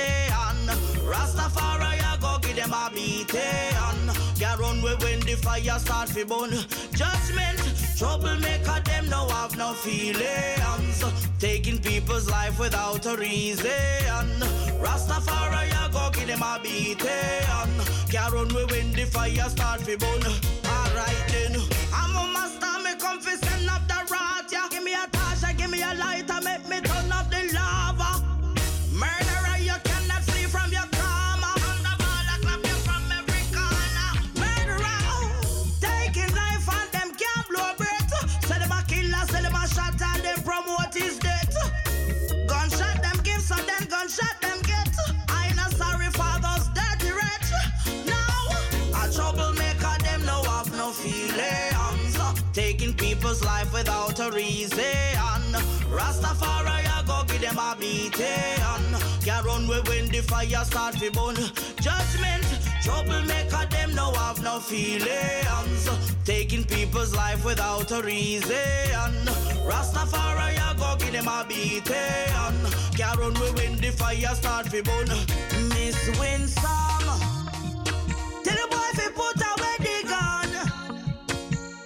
Rastafari, I go give them a beating. Can't run away when the fire start fi burn. Judgment, troublemaker, them no have no feelings. Taking people's life without a reason. Rastafari, I go give them a beating. Can't run away when the fire start fi burn. Alright then, I'm a master, me come fi send up the rat, yeah. Give me a torch, give me a lighter, make me Taking life without a reason. Rastafari, I go give them a beating. Can't run away when the fire start fi burn. Judgment, troublemaker, them no have no feelings. Taking people's life without a reason. Rastafari, I go give them a beating. Can't run away when the fire start fi burn. Miss Winsome, tell the boy fi put away the gun.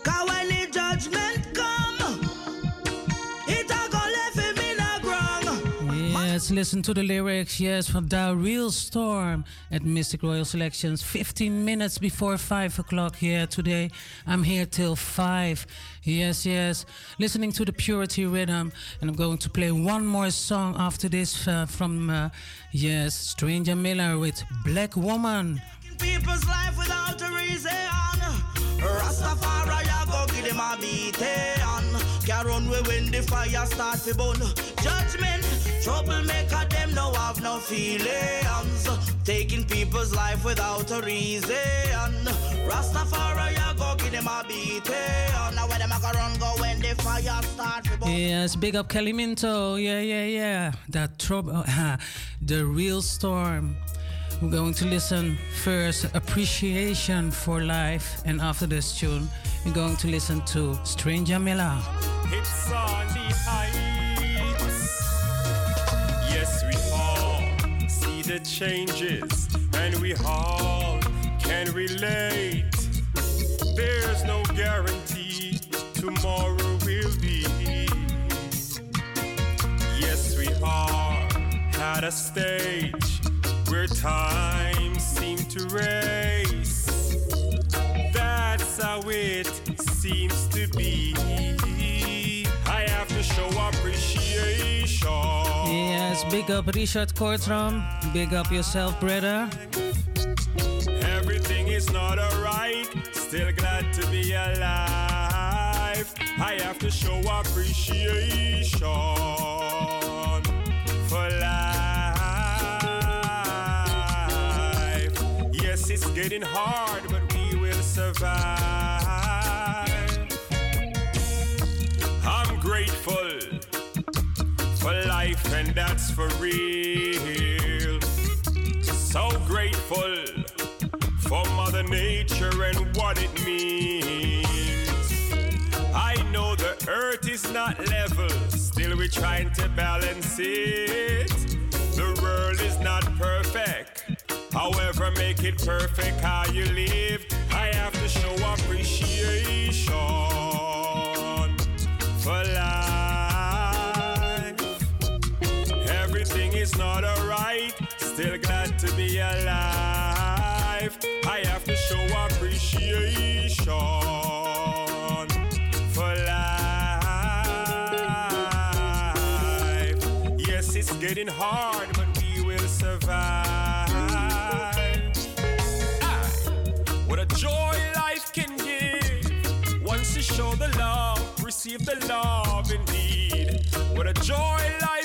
Cause when the judgment Yes, listen to the lyrics. Yes, from the real storm at Mistic Royal Selections. 15 minutes before 5 o'clock here today. I'm here till 5. Yes, yes. Listening to the Purity Rhythm. And I'm going to play one more song after this uh, from, uh, yes, Stranger Miller with Black Woman. People's life without a reason. Rastafari, I go give them a. Can't run when the fire start to burn. Judgment, Troublemaker, them no have no feelings. Taking people's life without a reason. Rastafari, I go give them a beating. Now when them a go run, go when the fire start. fi. Yes, big up Kelly Minto. Yeah, yeah, yeah. That trouble, the real storm. We're going to listen first, appreciation for life, and after this tune, we're going to listen to Stranger Miller. It's on the heights. The changes, and we all can relate. There's no guarantee tomorrow will be. Yes, we are at a stage where time big up Richard Kortram. Big up yourself, brother. Everything is not alright. Still glad to be alive. I have to show appreciation for life. Yes, it's getting hard, but we will survive. I'm grateful for life, and that's for real. So grateful for Mother Nature and what it means. I know the earth is not level, still we're trying to balance it. The world is not perfect, however, make it perfect how you live. I have to show appreciation for life. Is not alright, still glad to be alive. I have to show appreciation for life. Yes, it's getting hard, but we will survive. Aye. What a joy life can give once you show the love, receive the love indeed. What a joy life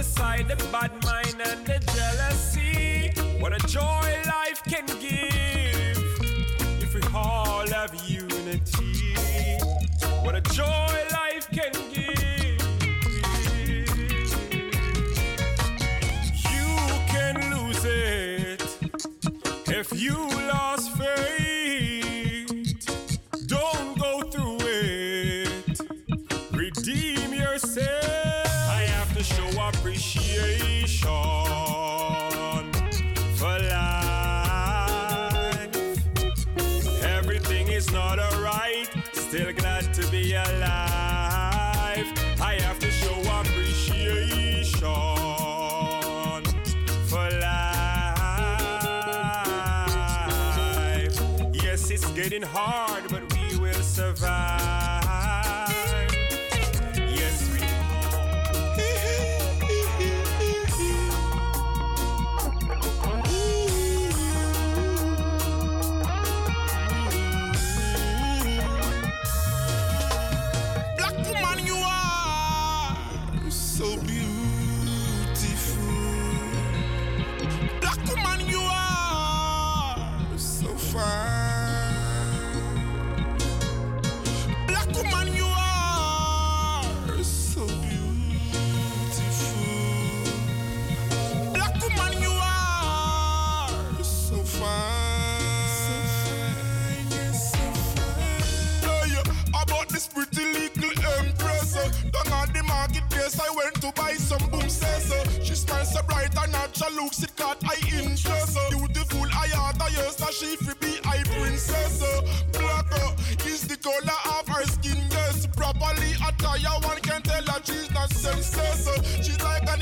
aside the bad mind and the jealousy. What a joy life can give if we all have unity. What a joy life can give. You can lose it if you lost uh, She smiles so bright and natural looks, it caught eye interest. uh, Beautiful, I had a yes, that she fi be I princess. uh, Black uh, is the color of her skin, yes. Properly attire, one can tell that she's not senseless. uh, She's like an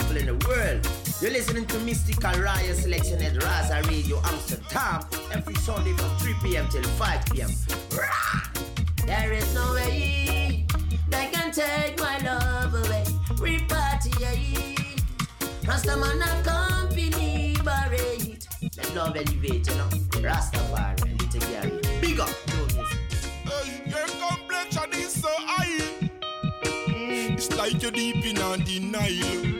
people in the world. You're listening to Mystical Riot Selection at Razo Radio Amsterdam every Sunday from 3 p.m. till 5 p.m. There is no way they can take my love away. Repatriate. Rastaman accompany barrate. Let love elevate, you know. Rastafari, little girl. Big up. Hey, your complexion is so high. It's like you're deep in a denial.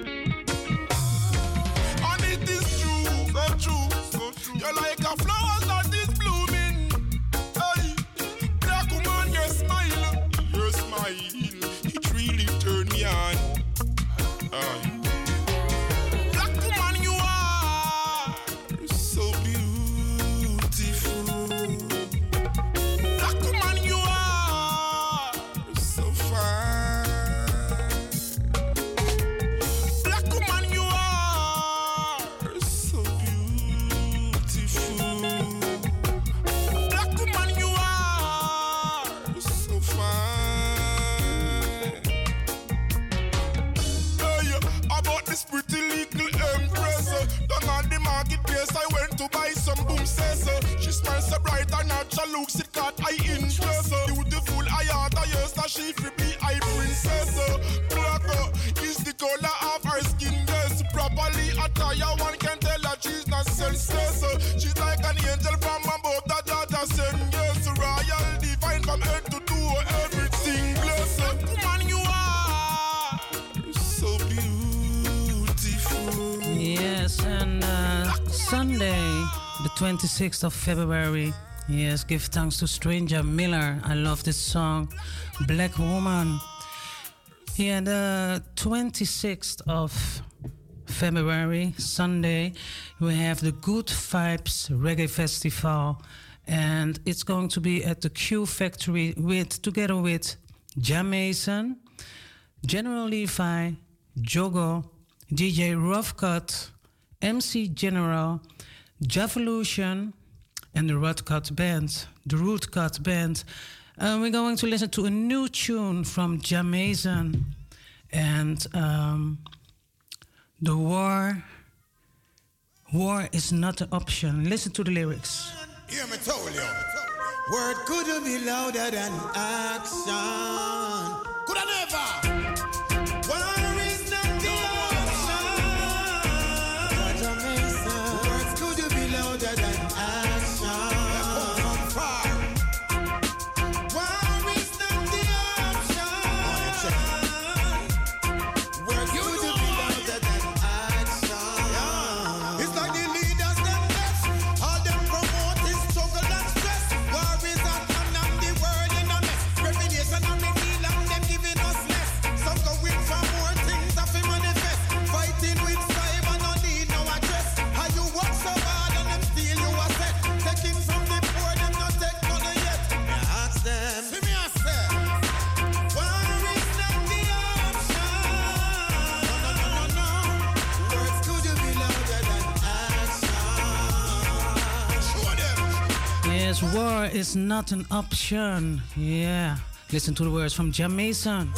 You're like a flower that is blooming. Hey, black woman, your smile, your smile, it really turned me on. Aye. To buy some boom says. uh, She smells so bright and natural looks, it caught eye interest. Beautiful, I had a yes, that she free 26th of February. Yes, give thanks to Stranger Miller. I love this song, Black Woman. Yeah, the 26th of February, Sunday, we have the Good Vibes Reggae Festival, and it's going to be at the Q Factory with together with Jah Mason, General Levy, Jogo, DJ Roughcut, MC General, Javolution, and the Rotcut Band, the Rootcut Band. And we're going to listen to a new tune from Jah Mason and um, the war. War is not an option. Listen to the lyrics. Hear me tell you. Word could be louder than action. Could I never? Is not an option. Yeah. Listen to the words from Jah Mason.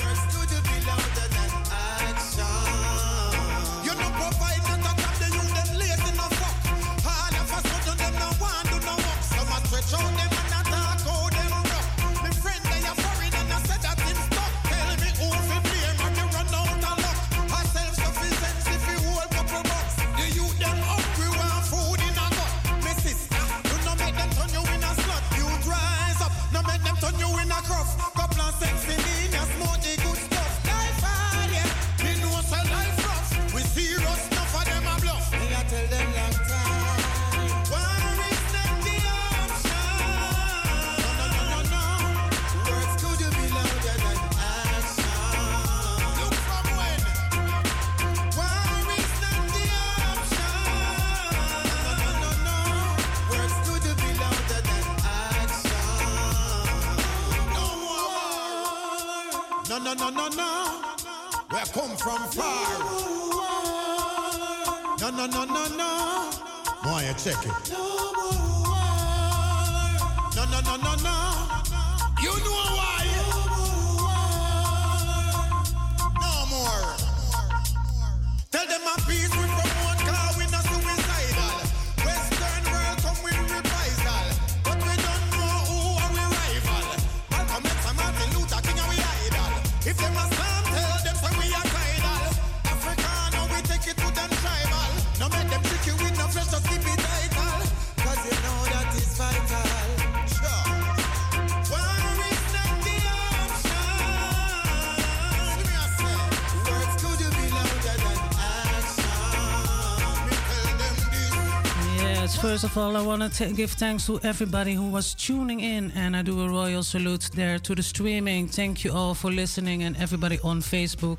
Of all, I want to give thanks to everybody who was tuning in, and I do a royal salute there to the streaming. Thank you all for listening, and everybody on Facebook.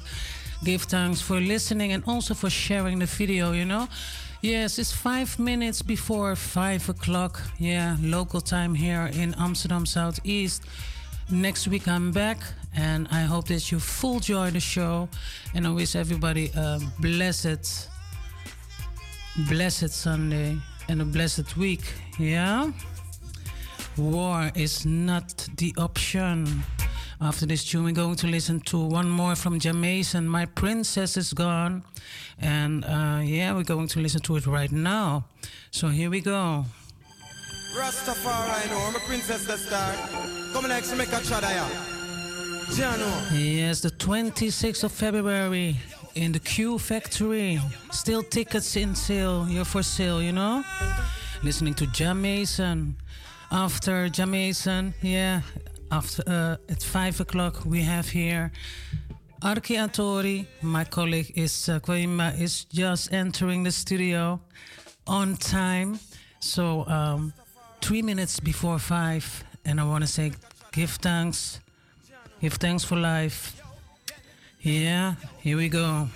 Give thanks for listening and also for sharing the video, you know. Yes, it's five minutes before five o'clock. Yeah, local time here in Amsterdam Southeast. Next week I'm back, and I hope that you full joy the show. And I wish everybody a blessed blessed Sunday and a blessed week. Yeah? War is not the option. After this tune, we're going to listen to one more from Jah Mason. My Princess is Gone. And uh, yeah, we're going to listen to it right now. So here we go. Rastafari, no, I'm a princess that star. Come next make a shot ya. Jano. Yes, the 26th of February in the Q Factory. Still tickets in sale. You're for sale, you know? Listening to Jah Mason. After Jah Mason, yeah, after uh, at 5 o'clock, we have here Arki Atori. My colleague is uh, is just entering the studio on time. So, um, three minutes before five, and I want to say, give thanks, give thanks for life. Yeah, here we go.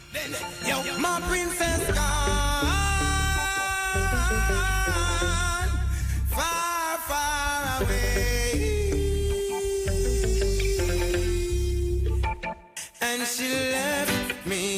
Yo, my princess gone. Far, far away. And she left me.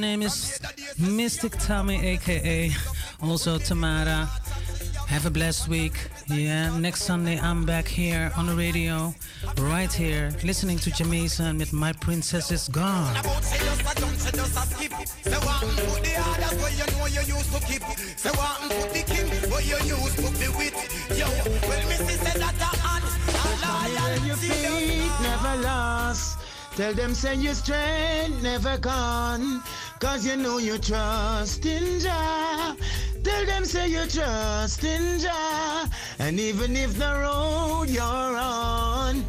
Name is Mystic Tommy, aka also Tamara. Have a blessed week. Yeah, next Sunday I'm back here on the radio, right here, listening to Jah Mason with My Princess is Gone. Tell them say your strength never gone. Cause you know you trust in Jah. Tell them say you trust in Jah. And even if the road you're on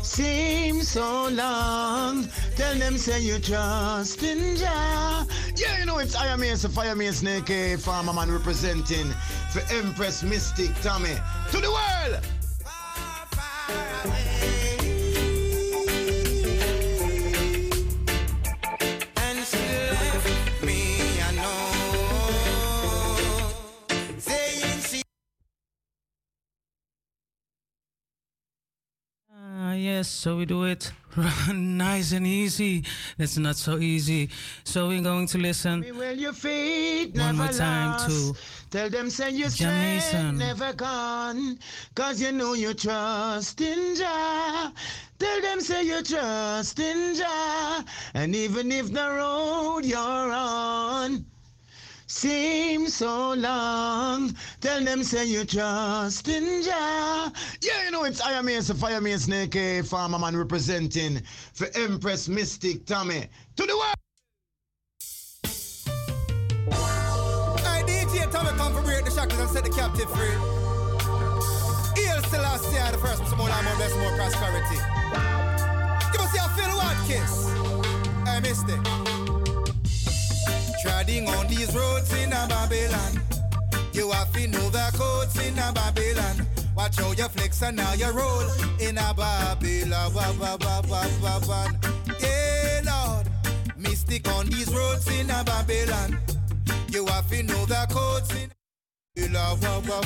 seems so long, tell them say you trust in Jah. Yeah, you know it's I am the Fire Mason, aka Farmer Man representing for Empress Mystic Tommy to the world. And yes, so we do it nice and easy. That's not so easy. So we're going to listen Well, your feet one never more time lost. to Tell them say you Jamaican. never gone. Cause you know you trust in Jah. Tell them say you trust in Jah. And even if the road you're on seems so long, tell them say you trust in Jah. Yeah, you know it's I am the Fire Mason, aka eh, Farmer Man representing for Empress Mystic Tommy to the world. I DJ Tommy come for break the shackles and set the captive free. Hail Selassie the first, some more more bless, more prosperity. Give us your feel what kiss. I missed it. Treading on these roads in a Babylon. You have to know the in a Babylon. Watch how you flex and now you roll in a Babylon. Ba, ba, ba, ba, ba, ba. Yeah, Lord. Mystic on these roads in a Babylon. You have to know the in Babylon. Ba, ba,